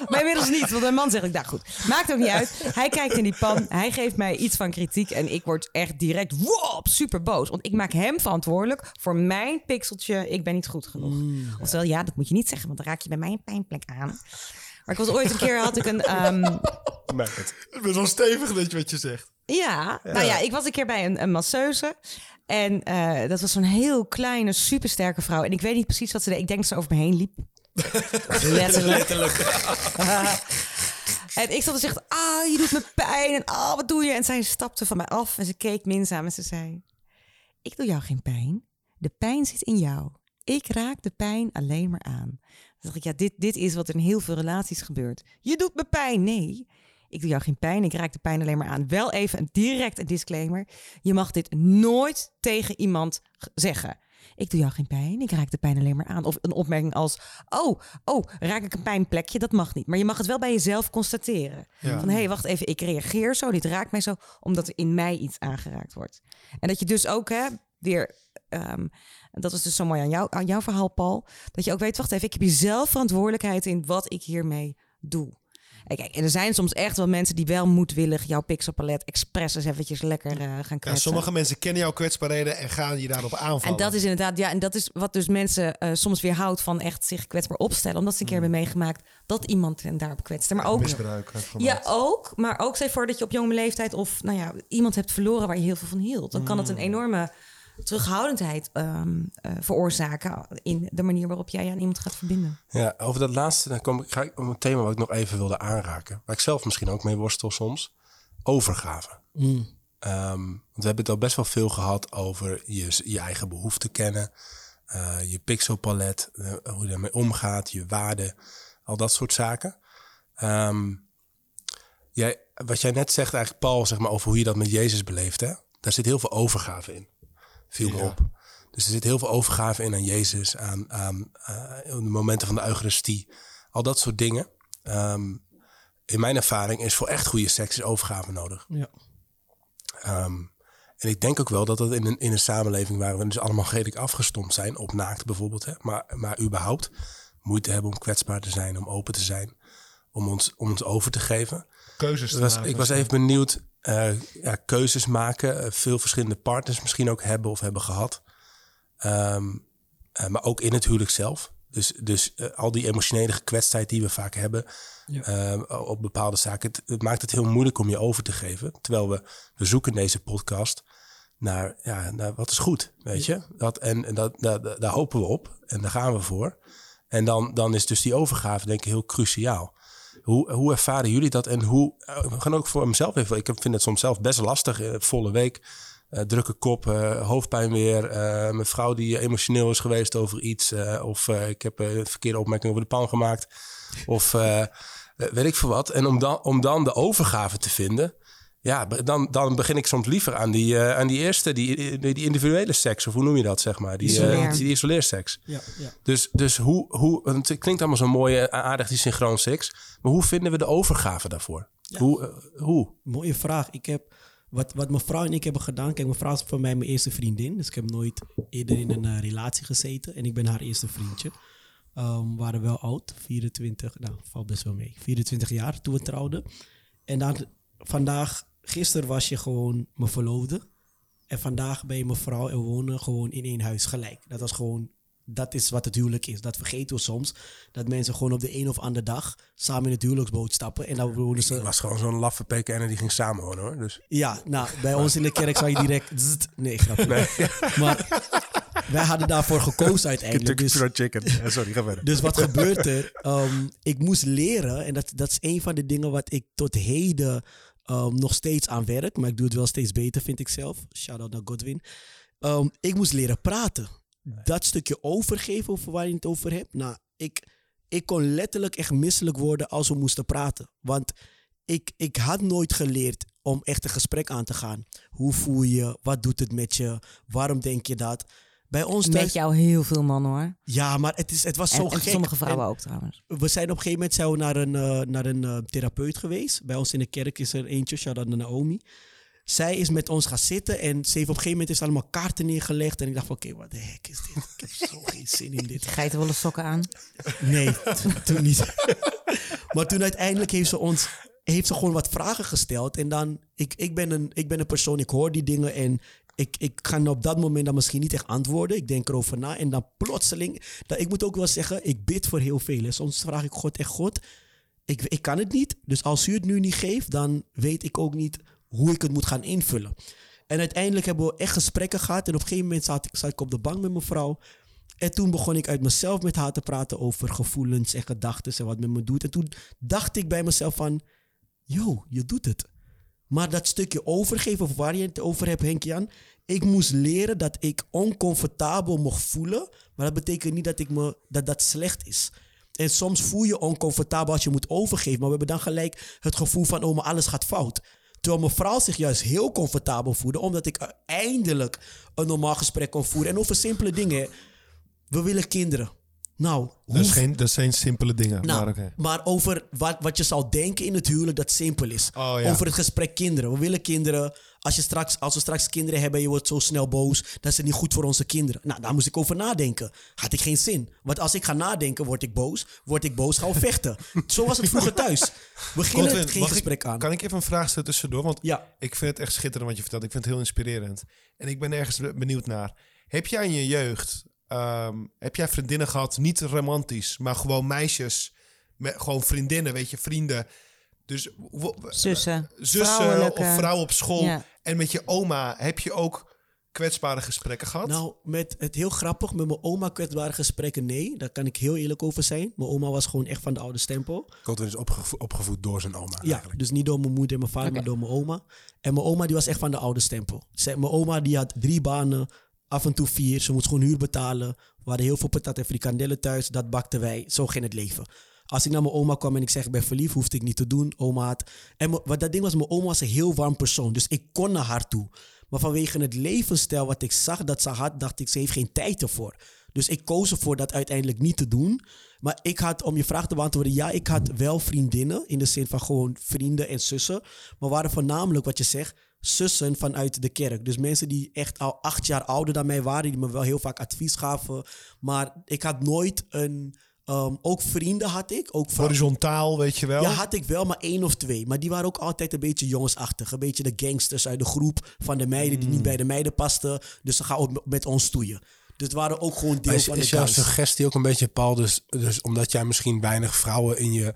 maar inmiddels niet, want mijn man zegt ik, nou goed, maakt ook niet uit. Hij kijkt in die pan, hij geeft mij iets van kritiek en ik word echt direct wop, super boos. Want ik maak hem verantwoordelijk voor mijn pixeltje, ik ben niet goed genoeg. Oftewel, ja, dat moet je niet zeggen, want dan raak je bij mij een pijnplek aan. Maar ik was ooit een keer, had ik een... ehm, Ik merk het. Het is wel stevig dat je wat je zegt. ja, nou ja, ik was een keer bij een, een masseuse. En eh, dat was zo'n heel kleine, supersterke vrouw. En ik weet niet precies wat ze deed. Ik denk dat ze over me heen liep. Letterlijk. en ik zat en zegt, ah, je doet me pijn. En ah, wat doe je? En zij stapte van mij af en ze keek minzaam en ze zei... Ik doe jou geen pijn. De pijn zit in jou. Ik raak de pijn alleen maar aan. Dan dacht ik, ja, dit, dit is wat in heel veel relaties gebeurt. Je doet me pijn. Nee, Ik doe jou geen pijn, ik raak de pijn alleen maar aan. Wel even een direct een disclaimer. Je mag dit nooit tegen iemand zeggen. Ik doe jou geen pijn, ik raak de pijn alleen maar aan. Of een opmerking als, oh, oh, raak ik een pijnplekje? Dat mag niet. Maar je mag het wel bij jezelf constateren. Van, hé, hey, wacht even, ik reageer zo, dit raakt mij zo, omdat er in mij iets aangeraakt wordt. En dat je dus ook, hè, weer... Um, dat is dus zo mooi aan, jou, aan jouw verhaal, Paul. Dat je ook weet, wacht even, ik heb hier zelf verantwoordelijkheid in wat ik hiermee doe. En kijk, en er zijn soms echt wel mensen die wel moedwillig jouw pixelpalet expres eens eventjes lekker uh, gaan kwetsen. Ja, sommige mensen kennen jouw kwetsbaarheden en gaan je daarop aanvallen. En dat is inderdaad, ja, en dat is wat dus mensen uh, soms weerhoudt van echt zich kwetsbaar opstellen. Omdat ze een keer hebben meegemaakt dat iemand hen daarop kwetste. Maar ook, misbruik Ja, ook. Maar ook, zeg voor dat je op jonge leeftijd of nou ja, iemand hebt verloren waar je heel veel van hield. Dan kan het een mm. enorme terughoudendheid um, uh, veroorzaken in de manier waarop jij aan iemand gaat verbinden. Ja, over dat laatste dan kom ik, ga ik op een thema wat ik nog even wilde aanraken. Waar ik zelf misschien ook mee worstel soms. Overgave. Mm. Um, want we hebben het al best wel veel gehad over je, je eigen behoeften kennen. Uh, je pixelpalet, uh, hoe je daarmee omgaat, je waarden, al dat soort zaken. Um, jij, wat jij net zegt eigenlijk, Paul, zeg maar, over hoe je dat met Jezus beleeft, hè? daar zit heel veel overgave in viel me op. Dus er zit heel veel overgave in aan Jezus, aan, aan uh, de momenten van de Eucharistie. Al dat soort dingen. Um, in mijn ervaring is voor echt goede seks is overgave nodig. Ja. Um, en ik denk ook wel dat dat in een, in een samenleving waar we dus allemaal redelijk afgestomd zijn, op naakt bijvoorbeeld, hè, maar, maar überhaupt moeite hebben om kwetsbaar te zijn, om open te zijn, om ons, om ons over te geven. Keuzes te was, maken. Ik was even benieuwd, uh, ja, keuzes maken, uh, veel verschillende partners misschien ook hebben of hebben gehad. Um, uh, maar ook in het huwelijk zelf. Dus, dus al die emotionele gekwetstheid die we vaak hebben ja. Ehm, op bepaalde zaken, het, het, maakt het heel moeilijk om je over te geven. Terwijl we, we zoeken in deze podcast naar, ja, naar wat is goed, weet je. Dat, en en dat, daar, daar hopen we op en daar gaan we voor. En dan, dan is dus die overgave denk ik heel cruciaal. Hoe, hoe ervaren jullie dat en hoe, uh, we gaan ook voor mezelf even, ik vind het soms zelf best lastig, uh, volle week, uh, drukke kop, hoofdpijn weer, mijn vrouw die emotioneel is geweest over iets, of ik heb een verkeerde opmerking over de pan gemaakt, of weet ik veel wat. En om dan, om dan de overgave te vinden, ja, dan, dan begin ik soms liever aan die, uh, aan die eerste, die, die, individuele seks, of hoe noem je dat, zeg maar? Die, Isoleer. uh, die isoleerseks. Ja, ja. Dus, dus hoe, hoe, het klinkt allemaal zo mooi, uh, aardig, die synchroon seks. Maar hoe vinden we de overgave daarvoor? Ja. Hoe, hoe? Mooie vraag. Ik heb, wat, wat mijn vrouw en ik hebben gedaan, kijk, mijn vrouw is voor mij mijn eerste vriendin. Dus ik heb nooit eerder in een relatie gezeten. En ik ben haar eerste vriendje. Um, we waren wel oud, 24, nou, valt best wel mee. 24 jaar toen we trouwden. En dan vandaag gisteren was je gewoon mijn verloofde. En vandaag ben je mijn vrouw en wonen gewoon in één huis gelijk. Dat was gewoon, dat is wat het huwelijk is. Dat vergeten we soms. Dat mensen gewoon op de een of andere dag samen in het huwelijksboot stappen. En dan wonen ze... Het was gewoon zo'n laffe PKN en die ging samen wonen hoor. Dus. Ja, nou, bij ons in de kerk zou je direct... nee, grapje. Nee. Maar wij hadden daarvoor gekozen uiteindelijk. Dus, chicken. sorry, ga verder. Dus wat gebeurt er? Um, ik moest leren, en dat, dat is een van de dingen wat ik tot heden um, nog steeds aan werk. Maar ik doe het wel steeds beter, vind ik zelf. Shout out naar Godwin. Um, ik moest leren praten. Dat stukje overgeven over waar je het over hebt. Nou, ik, ik kon letterlijk echt misselijk worden als we moesten praten. Want ik, ik had nooit geleerd om echt een gesprek aan te gaan. Hoe voel je? Wat doet het met je? Waarom denk je dat? Bij ons thuis... Met jou heel veel mannen hoor. Ja, maar het, is, het was zo en, gek. sommige vrouwen ook trouwens. We zijn op een gegeven moment zijn we naar een, uh, naar een uh, therapeut geweest. Bij ons in de kerk is er eentje, shout naar Naomi. Zij is met ons gaan zitten en ze heeft op een gegeven moment is allemaal kaarten neergelegd. En ik dacht van, oké, okay, wat de hek is dit? Ik heb zo geen zin in dit. Geitenwolle sokken aan? Nee, toen niet. maar toen uiteindelijk heeft ze ons heeft ze gewoon wat vragen gesteld. En dan, ik, ik, ben een, ik ben een persoon, ik hoor die dingen en ik, ik ga op dat moment dan misschien niet echt antwoorden. Ik denk erover na. En dan plotseling. Dat, ik moet ook wel zeggen, ik bid voor heel veel. Soms vraag ik God echt God. Ik, ik kan het niet. Dus als u het nu niet geeft, dan weet ik ook niet hoe ik het moet gaan invullen. En uiteindelijk hebben we echt gesprekken gehad. En op een gegeven moment zat ik, zat ik op de bank met mijn vrouw. En toen begon ik uit mezelf met haar te praten over gevoelens en gedachten en wat met me doet. En toen dacht ik bij mezelf van, yo, je doet het. Maar dat stukje overgeven, of waar je het over hebt, Henk-Jan. Ik moest leren dat ik oncomfortabel mocht voelen. Maar dat betekent niet dat, ik me, dat dat slecht is. En soms voel je oncomfortabel als je moet overgeven. Maar we hebben dan gelijk het gevoel van, oh, maar alles gaat fout. Terwijl mijn vrouw zich juist heel comfortabel voelde. Omdat ik eindelijk een normaal gesprek kon voeren. En over simpele dingen. We willen kinderen. Nou, dat, geen, dat zijn simpele dingen. Nou, maar, maar, over wat, wat je zou denken in het huwelijk dat simpel is. Oh, over het gesprek kinderen. We willen kinderen. Als, je straks, als we straks kinderen hebben en je wordt zo snel boos, dan is het niet goed voor onze kinderen. Nou, daar moest ik over nadenken. Had ik geen zin. Want als ik ga nadenken, word ik boos. Word ik boos, ga vechten. zo was het vroeger thuis. We beginnen het geen gesprek aan. Kan ik even een vraag stellen tussendoor? Want ja. ik vind het echt schitterend wat je vertelt. Ik vind het heel inspirerend. En ik ben ergens benieuwd naar. Heb jij in je jeugd Ehm, heb jij vriendinnen gehad, niet romantisch, maar gewoon meisjes, met, gewoon vriendinnen, weet je, vrienden. Dus zussen, zussen of vrouwen op school. En met je oma heb je ook kwetsbare gesprekken gehad? Nou, met het heel grappig, met mijn oma kwetsbare gesprekken, nee. Daar kan ik heel eerlijk over zijn. Mijn oma was gewoon echt van de oude stempel. Godwin is opgevo opgevoed door zijn oma Ja, dus niet door mijn moeder en mijn vader, maar door mijn oma. En mijn oma die was echt van de oude stempel. Zij, mijn oma die had drie banen, af en toe vier. Ze moest gewoon huur betalen. We hadden heel veel patat en frikandellen thuis. Dat bakten wij. Zo ging het leven. Als ik naar mijn oma kwam en ik zeg ik ben verliefd, hoefde ik niet te doen. Oma had... En wat dat ding was, mijn oma was een heel warm persoon. Dus ik kon naar haar toe. Maar vanwege het levensstijl wat ik zag dat ze had, dacht ik, ze heeft geen tijd ervoor. Dus ik koos ervoor dat uiteindelijk niet te doen. Maar ik had, om je vraag te beantwoorden, ja, ik had wel vriendinnen. In de zin van gewoon vrienden en zussen. Maar waren voornamelijk, wat je zegt, zussen vanuit de kerk. Dus mensen die echt al acht jaar ouder dan mij waren, die me wel heel vaak advies gaven. Maar ik had nooit een. Um, ook vrienden had ik. Ook Horizontaal, weet je wel? Ja, had ik wel, maar één of twee. Maar die waren ook altijd een beetje jongensachtig. Een beetje de gangsters uit de groep van de meiden die niet mm. bij de meiden pasten. Dus ze gaan ook met ons stoeien. Dus het waren ook gewoon deel is, van de Is jouw suggestie ook een beetje, Paul, dus, dus omdat jij misschien weinig vrouwen in je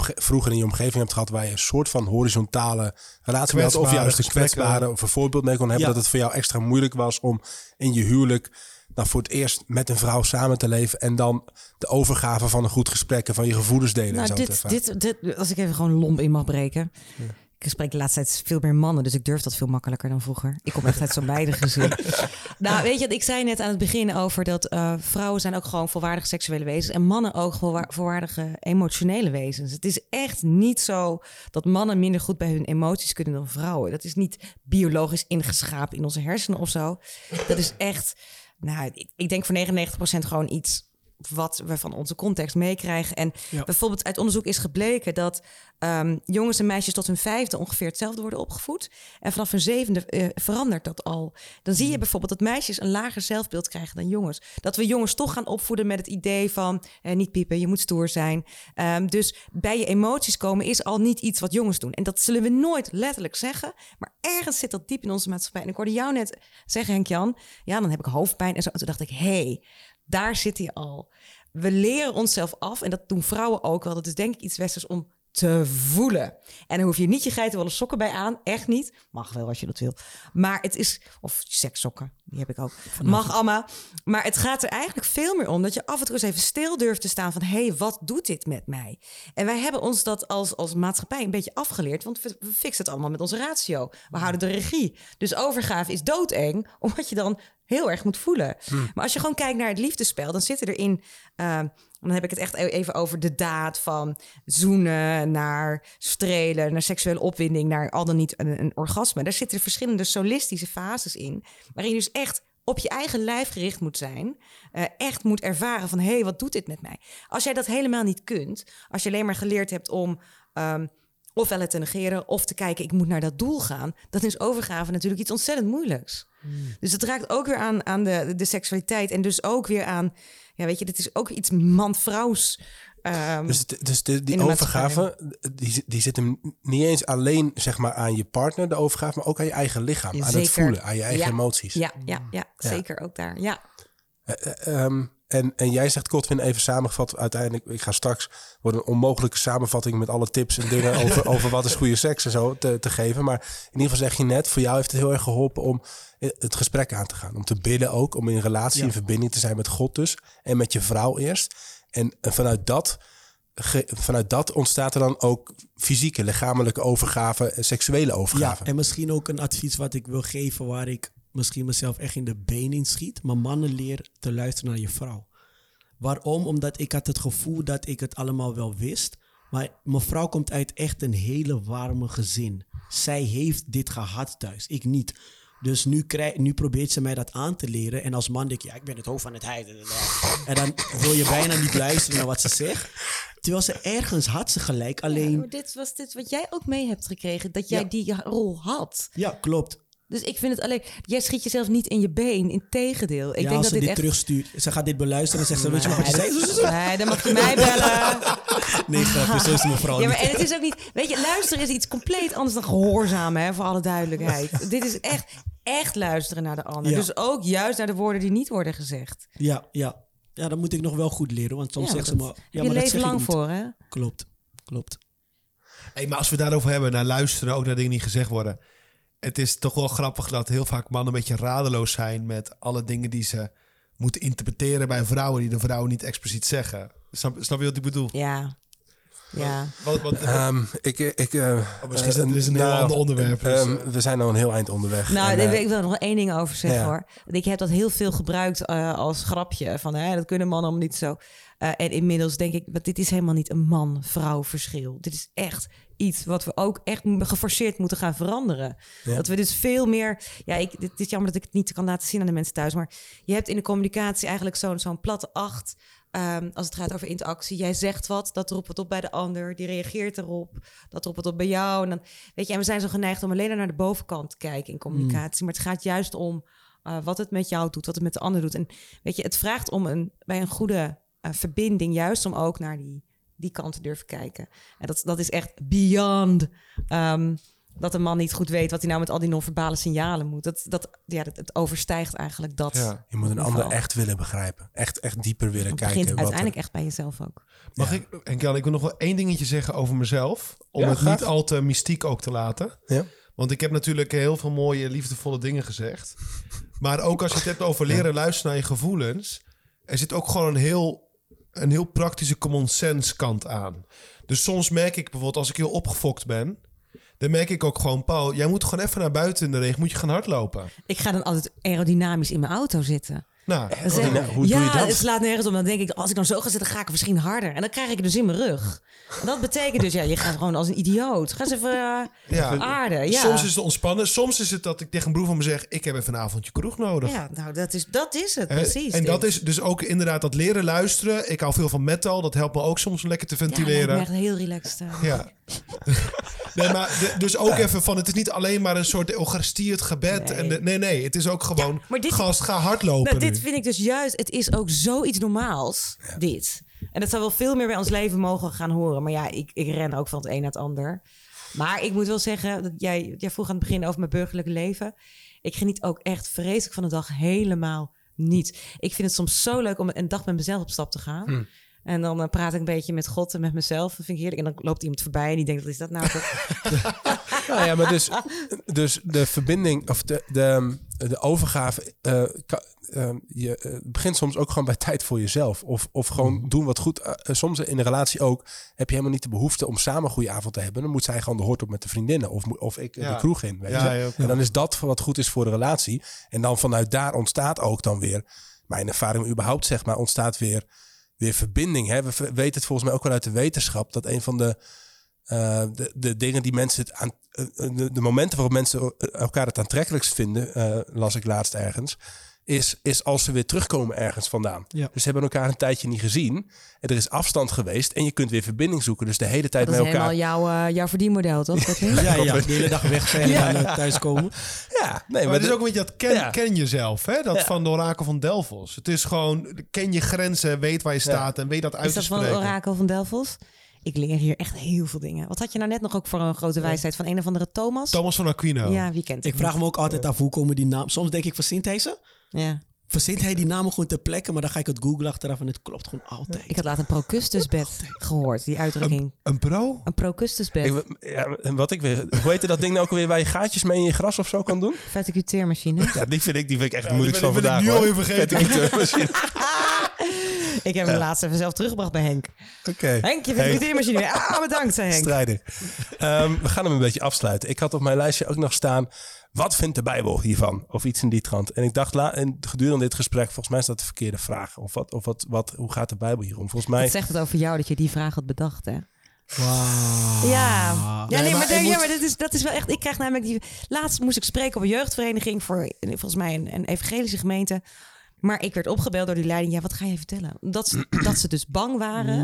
vroeger in je omgeving hebt gehad waar je een soort van horizontale relatie had, of juist een kwetsbare of een voorbeeld mee kon hebben, dat het voor jou extra moeilijk was om in je huwelijk nou, voor het eerst met een vrouw samen te leven en dan de overgave van een goed gesprek en van je gevoelens delen. Nou, dit, dit, dit, als ik even gewoon lomp in mag breken. Ja ik spreek de laatste tijd veel meer mannen, dus ik durf dat veel makkelijker dan vroeger. Ik kom echt uit zo'n beide gezin. nou, weet je, ik zei net aan het begin over dat uh, vrouwen zijn ook gewoon volwaardige seksuele wezens en mannen ook volwaardige emotionele wezens. Het is echt niet zo dat mannen minder goed bij hun emoties kunnen dan vrouwen. Dat is niet biologisch ingeschapen in onze hersenen of zo. Dat is echt, nou, ik, ik denk voor 99% gewoon iets wat we van onze context meekrijgen. En bijvoorbeeld uit onderzoek is gebleken dat um, jongens en meisjes tot hun vijfde ongeveer hetzelfde worden opgevoed. En vanaf hun zevende uh, verandert dat al. Dan zie je hmm. bijvoorbeeld dat meisjes een lager zelfbeeld krijgen dan jongens. Dat we jongens toch gaan opvoeden met het idee van eh, niet piepen, je moet stoer zijn. Um, dus bij je emoties komen is al niet iets wat jongens doen. En dat zullen we nooit letterlijk zeggen. Maar ergens zit dat diep in onze maatschappij. En ik hoorde jou net zeggen, Henk-Jan, ja, dan heb ik hoofdpijn en zo. En toen dacht ik, hé, hey, daar zit hij al. We leren onszelf af, en dat doen vrouwen ook wel. Dat is denk ik iets westers om te voelen. En dan hoef je niet je geitenwolle sokken bij aan. Echt niet. Mag wel als je dat wil. Maar het is... Of sekssokken. Die heb ik ook. Mag allemaal. Maar het gaat er eigenlijk veel meer om... dat je af en toe eens even stil durft te staan van... hé, hey, wat doet dit met mij? En wij hebben ons dat als, als maatschappij een beetje afgeleerd... want we, we fixen het allemaal met onze ratio. We houden de regie. Dus overgave is doodeng... omdat je dan heel erg moet voelen. Hmm. Maar als je gewoon kijkt naar het liefdespel... dan zitten erin... Uh, dan heb ik het echt e-, even over de daad van zoenen naar strelen, naar seksuele opwinding, naar al dan niet een, een orgasme. Daar zitten verschillende solistische fases in, waarin je dus echt op je eigen lijf gericht moet zijn. Uh, echt moet ervaren van, hé, hey, wat doet dit met mij? Als jij dat helemaal niet kunt, als je alleen maar geleerd hebt om... Um, ofwel het te negeren of te kijken, ik moet naar dat doel gaan. Dan is overgave natuurlijk iets ontzettend moeilijks. Hmm. Dus het raakt ook weer aan, aan de, de seksualiteit en dus ook weer aan ja, weet je, dit is ook iets man-vrouws. Um, dus dus de, die overgave, die, die zit hem niet eens alleen zeg maar, aan je partner, de overgave, maar ook aan je eigen lichaam, aan het voelen, aan je eigen emoties. Ja, ja, ja, zeker ook daar. Ja. Uh, um, en, en jij zegt, Kotwin, even samengevat. Uiteindelijk, ik ga straks worden een onmogelijke samenvatting met alle tips en dingen over, over wat is goede seks en zo te, te geven. Maar in ieder geval zeg je net, voor jou heeft het heel erg geholpen om het gesprek aan te gaan. Om te bidden ook, om in relatie, in verbinding te zijn met God dus. En met je vrouw eerst. En, vanuit dat vanuit dat ontstaat er dan ook fysieke, lichamelijke overgave en seksuele overgave. Ja, en misschien ook een advies wat ik wil geven waar ik misschien mezelf echt in de benen schiet. Maar mannen leren te luisteren naar je vrouw. Waarom? Omdat ik had het gevoel dat ik het allemaal wel wist. Maar mijn vrouw komt uit echt een hele warme gezin. Zij heeft dit gehad thuis, ik niet. Dus nu, krijg, nu probeert ze mij dat aan te leren. En als man denk ik, ja, ik ben het hoofd van het huis. En dan wil je bijna niet luisteren naar wat ze zegt. Terwijl ze ergens had ze gelijk. Alleen. Ja, dit was dit wat jij ook mee hebt gekregen. Dat jij die rol had. Ja, klopt. Dus ik vind het alleen... Jij schiet jezelf niet in je been. Integendeel. Ik ja, denk als dat ze dit dit echt... terugstuurt. Ze gaat dit beluisteren en zegt ze, weet je nog wat je zei? Nee, dan mag je mij bellen. Nee, grapje, zo is mijn vrouw Ja, maar niet. en het is ook niet... Weet je, luisteren is iets compleet anders dan gehoorzamen, hè, voor alle duidelijkheid. Dit is echt, echt luisteren naar de ander. Ja. Dus ook juist naar de woorden die niet worden gezegd. Ja, ja. Ja, dat moet ik nog wel goed leren. Want soms Ja, zegt ze me... Ja, je maar dat leeft lang voor, hè? Klopt, klopt. Hey, maar als we het daarover hebben, naar luisteren, ook naar dingen die gezegd worden. Het is toch wel grappig dat heel vaak mannen een beetje radeloos zijn met alle dingen die ze moeten interpreteren bij vrouwen die de vrouwen niet expliciet zeggen. Snap, snap je wat ik bedoel? Ja. Ja. Wat, wat, Ehm, ik, ik, eh, Oh, misschien is het- eh, een heel nou, ander onderwerp, dus, ehm, eh. we zijn al een heel eind onderweg. Nou, En, eh, ik wil er nog één ding over zeggen ja. hoor. Want Ik heb dat heel veel gebruikt eh, als grapje. Van hè, dat kunnen mannen allemaal niet zo. Eh, en inmiddels denk ik, dit is helemaal niet een man-vrouw verschil. Dit is echt iets wat we ook echt geforceerd moeten gaan veranderen. Ja. Dat we dus veel meer. Ja, ik, dit is jammer dat ik het niet kan laten zien aan de mensen thuis. Maar je hebt in de communicatie eigenlijk zo'n zo'n platte acht. ehm, als het gaat over interactie. Jij zegt wat, dat roept wat op bij de ander. Die reageert erop. Dat roept wat op bij jou. En dan, weet je, en we zijn zo geneigd om alleen naar de bovenkant te kijken in communicatie. Maar het gaat juist om eh, wat het met jou doet, wat het met de ander doet. En weet je, het vraagt om een, bij een goede eh, verbinding, juist om ook naar die, die kant te durven kijken. En dat, dat is echt beyond ehm, dat een man niet goed weet wat hij nou met al die non-verbale signalen moet. Dat, dat, ja, dat, het overstijgt eigenlijk dat. Ja. je moet een ander echt willen begrijpen. Echt, echt dieper willen Het kijken. begint wat er- uiteindelijk echt bij jezelf ook. Mag ik, en Kel, ik wil nog wel één dingetje zeggen over mezelf. Om Ja, het graag. niet al te mystiek ook te laten. Ja. Want ik heb natuurlijk heel veel mooie, liefdevolle dingen gezegd. Maar ook als je het hebt over leren luisteren naar je gevoelens. Er zit ook gewoon een heel, een heel praktische common sense kant aan. Dus soms merk ik bijvoorbeeld als ik heel opgefokt ben. Dan merk ik ook gewoon, Paul, jij moet gewoon even naar buiten in de regen. Moet je gaan hardlopen. Ik ga dan altijd aerodynamisch in mijn auto zitten. Nou, Dan zeg ik, hoe ja, doe je dat? het slaat nergens op. Dan denk ik, als ik dan zo ga zitten, ga ik misschien harder. En dan krijg ik het dus in mijn rug. En dat betekent dus, ja, je gaat gewoon als een idioot. Ga eens even eh, ja. aarden. Ja. Soms is het ontspannen. Soms is het dat ik tegen een broer van me zeg... ik heb even een avondje kroeg nodig. ja, nou, dat is, dat is het, precies. En dat is dus ook inderdaad dat leren luisteren. Ik hou veel van metal. Dat helpt me ook soms om lekker te Ja, lijkt ventileren. me echt heel relaxed. eh. Ja. Nee, maar de- dus ook even van... Het is niet alleen maar een soort Eucharistie, het gebed. Nee. En de- nee, nee. Het is ook gewoon... maar dit- gast, ga hardlopen Nou, dit nu. vind ik dus juist, het is ook zoiets normaals, dit. En dat zou wel veel meer bij ons leven mogen gaan horen. Maar ja, ik, ik ren ook van het een naar het ander. Maar ik moet wel zeggen, dat jij, jij vroeg aan het begin over mijn burgerlijke leven. Ik geniet ook echt vreselijk van de dag helemaal niet. Ik vind het soms zo leuk om een dag met mezelf op stap te gaan. Hm. En dan eh, praat ik een beetje met God en met mezelf. Dat vind ik heerlijk. En dan loopt iemand voorbij en die denkt, wat is dat nou? toch? Nou ja, maar dus, dus de verbinding of de, de, de overgave eh, ka- eh, je eh, begint soms ook gewoon bij tijd voor jezelf. Of, of gewoon doen wat goed. Soms in een relatie ook heb je helemaal niet de behoefte om samen een goede avond te hebben. Dan moet zij gewoon de hoort op met de vriendinnen. Of, of ik Ja. de kroeg in. Weet Ja, je? ja. En dan is dat wat goed is voor de relatie. En dan vanuit daar ontstaat ook dan weer, mijn ervaring überhaupt zeg maar, ontstaat weer, weer verbinding. Hè? We weten het volgens mij ook wel uit de wetenschap dat een van de eh, de, dingen die mensen het aan. eh, de, de momenten waarop mensen elkaar het aantrekkelijkst vinden, eh, las ik laatst ergens. Is, is als ze weer terugkomen ergens vandaan. Ja. Dus ze hebben elkaar een tijdje niet gezien. En er is afstand geweest. En je kunt weer verbinding zoeken. Dus de hele tijd Dat is met elkaar. helemaal jouw, eh, jouw verdienmodel, toch? Dat niet? Ja, ja, de hele dag weg zijn en dan thuiskomen. Ja, nee, Maar het is de- ook een beetje dat ken, Ja. ken jezelf. Hè? Dat Ja. van de orakel van Delfos. Het is gewoon, ken je grenzen, weet waar je staat en weet dat uit Is te dat van het spreken. orakel van Delfos? Ik leer hier echt heel veel dingen. Wat had je nou net nog ook voor een grote wijsheid van een of andere Thomas? Thomas van Aquino. Ja, wie kent Ik vraag me ook altijd af hoe komen die naam. Soms denk ik, hij ze? Ja. Verzint hij die namen gewoon ter plekke? Maar dan ga ik het googlen achteraf en het klopt gewoon altijd. Ik had laat een procustusbed gehoord, die uitdrukking. Een pro? Een procustusbed. ik, ja, en wat ik weer. Hoe heet dat ding nou ook weer waar je gaatjes mee in je gras of zo kan doen? Verticuteermachine. Ja, die vind ik, die vind ik echt Ja, ben- van die ben vandaag. nu alweer hoor. vergeten. Ik heb hem laatst even zelf teruggebracht bij Henk. Oké. Henk, je verticuteermachine. Ah, bedankt, zei Henk. Strijder. Ehm, we gaan hem een beetje afsluiten. Ik had op mijn lijstje ook nog staan. Wat vindt de Bijbel hiervan? Of iets in die trant. En ik dacht, la, en gedurende dit gesprek, volgens mij is dat de verkeerde vraag. Of, wat, of wat, wat, hoe gaat de Bijbel hierom? Volgens mij... Het zegt het over jou dat je die vraag had bedacht, hè? Wauw. Ja, ja nee, Nee, maar, ik ja, maar dat, is, dat is wel echt. Ik krijg namelijk die. Laatst moest ik spreken op een jeugdvereniging voor volgens mij een, een evangelische gemeente. Maar ik werd opgebeld door die leiding. Ja, wat ga je vertellen? Dat ze, dat ze dus bang waren.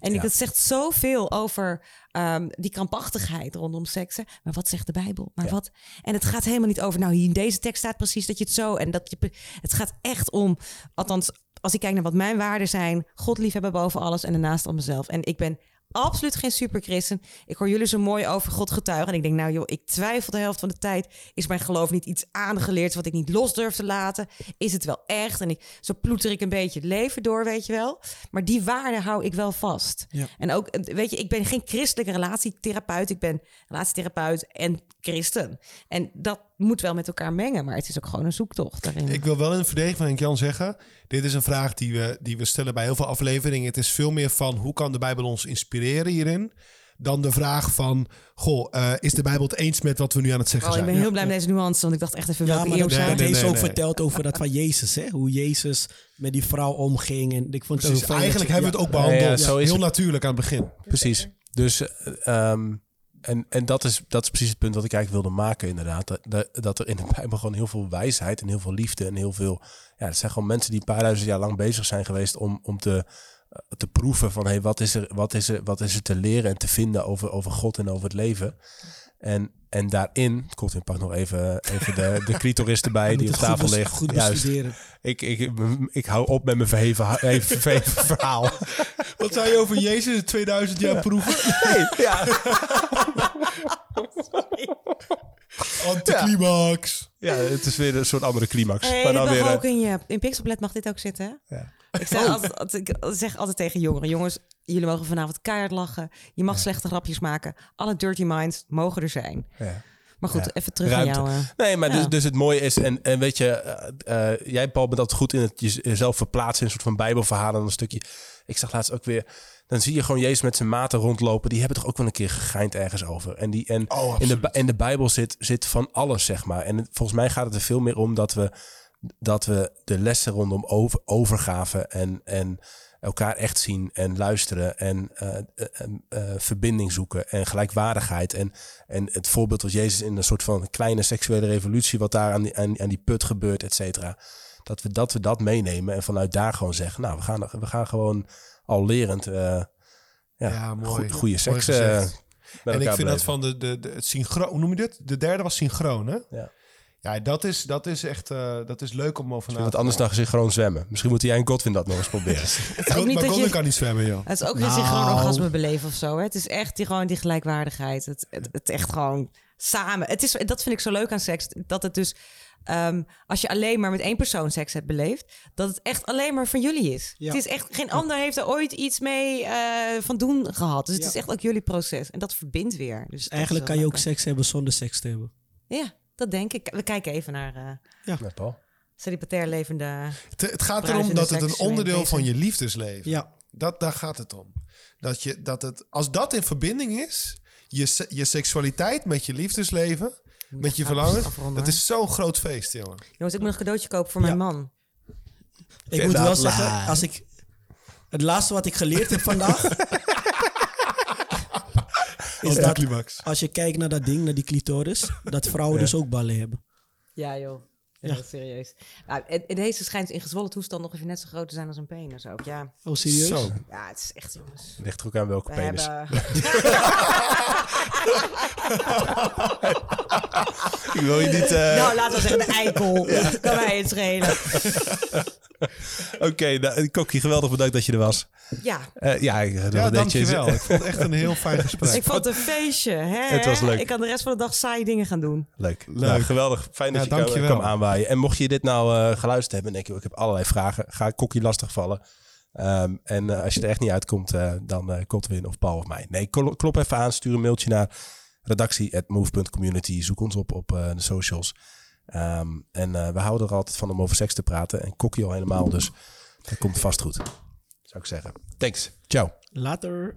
en ik, ja. dat zegt zoveel over ehm, die krampachtigheid rondom seksen. Maar wat zegt de Bijbel? Maar Ja. wat? En het gaat helemaal niet over. Nou, hier in deze tekst staat precies dat je het zo. En dat je. Het gaat echt om. Althans, als ik kijk naar wat mijn waarden zijn. God liefhebben boven alles en daarnaast al mezelf. En ik ben absoluut geen superchristen. Ik hoor jullie zo mooi over God getuigen. En ik denk, nou joh, ik twijfel de helft van de tijd. Is mijn geloof niet iets aangeleerd wat ik niet los durf te laten? Is het wel echt? En ik, zo ploeter ik een beetje het leven door, weet je wel. Maar die waarden hou ik wel vast. Ja. En ook, weet je, ik ben geen christelijke relatietherapeut. Ik ben relatietherapeut en christen. En dat moet wel met elkaar mengen. Maar het is ook gewoon een zoektocht daarin. Ik wil wel in verdediging van Henk Jan zeggen... dit is een vraag die we, die we stellen bij heel veel afleveringen. Het is veel meer van hoe kan de Bijbel ons inspireren hierin... dan de vraag van, goh, eh, is de Bijbel het eens met wat we nu aan het zeggen Oh, ik zijn? ben heel blij met deze nuance, want ik dacht echt even Ja, welke maar eeuw zijn. nee, heeft ook nee. verteld over dat van Jezus, hè? Hoe Jezus met die vrouw omging. En ik vond het Precies, dat eigenlijk hebben we het ook behandeld. ja, zo is heel het. natuurlijk aan het begin. Precies. Dus, eh, ehm, en, en dat, is, dat is precies het punt wat ik eigenlijk wilde maken, inderdaad. Dat, dat, er in de Bijbel gewoon heel veel wijsheid en heel veel liefde en heel veel. Ja, het zijn gewoon mensen die een paar duizend jaar lang bezig zijn geweest om, om te, eh, te proeven van hey, wat, is er, wat, is er, wat is er te leren en te vinden over, over God en over het leven. En, en daarin, Coltin pak nog even, even de, de clitoris erbij die op goed tafel ligt. Goed Juist. bestuderen. Ik, ik, ik hou op met mijn verheven, verheven verhaal. Wat zei je over Jezus 2000 jaar proeven? ja. Anticlimax. ja, het is weer een soort andere climax. Hey, maar dan weer, ook in je in Pixelblad mag dit ook zitten. hè? Ja. Ik zeg, altijd, altijd- ik zeg altijd tegen jongeren: jongens, jullie mogen vanavond keihard lachen. Je mag slechte grapjes maken. Alle dirty minds mogen er zijn. ja. Maar goed, Ja. even terug Ruimte. aan jou. eh. Nee, maar Ja. dus, dus het mooie is, en, en weet je, eh, eh, jij Paul bent altijd goed in het jezelf verplaatsen in een soort van bijbelverhalen. Een stukje, ik zag laatst ook weer, dan zie je gewoon Jezus met zijn maten rondlopen. Die hebben toch ook wel een keer gegeind ergens over. En, die, en Oh, in, de, in de Bijbel zit, zit van alles, zeg maar. En volgens mij gaat het er veel meer om dat we, dat we de lessen rondom over, overgave en, en elkaar echt zien en luisteren en eh, eh, eh, verbinding zoeken en gelijkwaardigheid. En, en het voorbeeld wat Jezus in een soort van kleine seksuele revolutie, wat daar aan die, aan, aan die put gebeurt, et cetera. Dat we, dat we dat meenemen en vanuit daar gewoon zeggen, nou, we gaan, we gaan gewoon al lerend ja, Ja, mooi. goede seks En ik vind dat beleven. van de, de, de het synchroon, hoe noem je dit? De derde was synchroon, hè? Ja. Ja, dat is, dat is echt eh, dat is leuk om over na te anders dan synchroon zwemmen. Misschien moet jij en Godwin dat nog eens proberen. God, niet maar je... kan niet zwemmen, joh. Het is ook Nou. synchroon orgasme beleven of zo. Hè? Het is echt die, gewoon die gelijkwaardigheid. Het, het, het echt gewoon samen. Het is, dat vind ik zo leuk aan seks. Dat het dus, ehm, als je alleen maar met één persoon seks hebt beleefd, dat het echt alleen maar van jullie is. Ja. Het is echt, geen ander heeft er ooit iets mee eh, van doen gehad. Dus het Ja. is echt ook jullie proces. En dat verbindt weer. Dus dat Eigenlijk kan je ook seks hebben zonder seks te hebben. Ja, dat denk ik. We kijken even naar eh Ja, Paul. celibatair levende... Het, het gaat erom dat het een onderdeel van je liefdesleven. Ja. Dat, daar gaat het om. Dat je, dat het, als dat in verbinding is, je, je seksualiteit met je liefdesleven, met je verlangen, dat is zo'n groot feest, jongen. Jongens, ik moet een cadeautje kopen voor Ja. mijn man. Ik moet wel zeggen, als ik... Het laatste wat ik geleerd heb vandaag... is dat als je kijkt naar dat ding, naar die clitoris... dat vrouwen dus ook ballen hebben. Ja, joh. Ja, Ja. dat is serieus. Nou, het, het deze schijnt in gezwollen toestand nog even net zo groot te zijn als een penis ook. Ja, Oh, serieus? Zo. ja het is echt, jongens. Ligt er ook aan welke We penis. hebben... Ik wil je niet... eh, Nou, laten we zeggen de eikel. Kan mij het schelen. Oké, nou, Kokkie, geweldig bedankt dat je er was. Ja, Eh, ja, Ja, dankjewel. Ik vond het echt een heel fijn gesprek. ik vond het een feestje. Hè? Het was leuk. Ik kan de rest van de dag saaie dingen gaan doen. Leuk. Leuk. Nou, geweldig. Fijn dat Ja, je dankjewel. kwam aanwaaien. En mocht je dit nou eh, geluisterd hebben en denk je, ik heb allerlei vragen, ga Kokkie lastigvallen. Ehm en eh, als je er echt niet uitkomt, eh, dan eh Kotwin of Paul of mij. Nee, kl- klop even aan, stuur een mailtje naar redactie.move.community. Zoek ons op op de socials. Ehm, en we houden er altijd van om over seks te praten. En Kokkie al helemaal, dus dat komt vast goed. Zou ik zeggen. Thanks. Ciao. Later.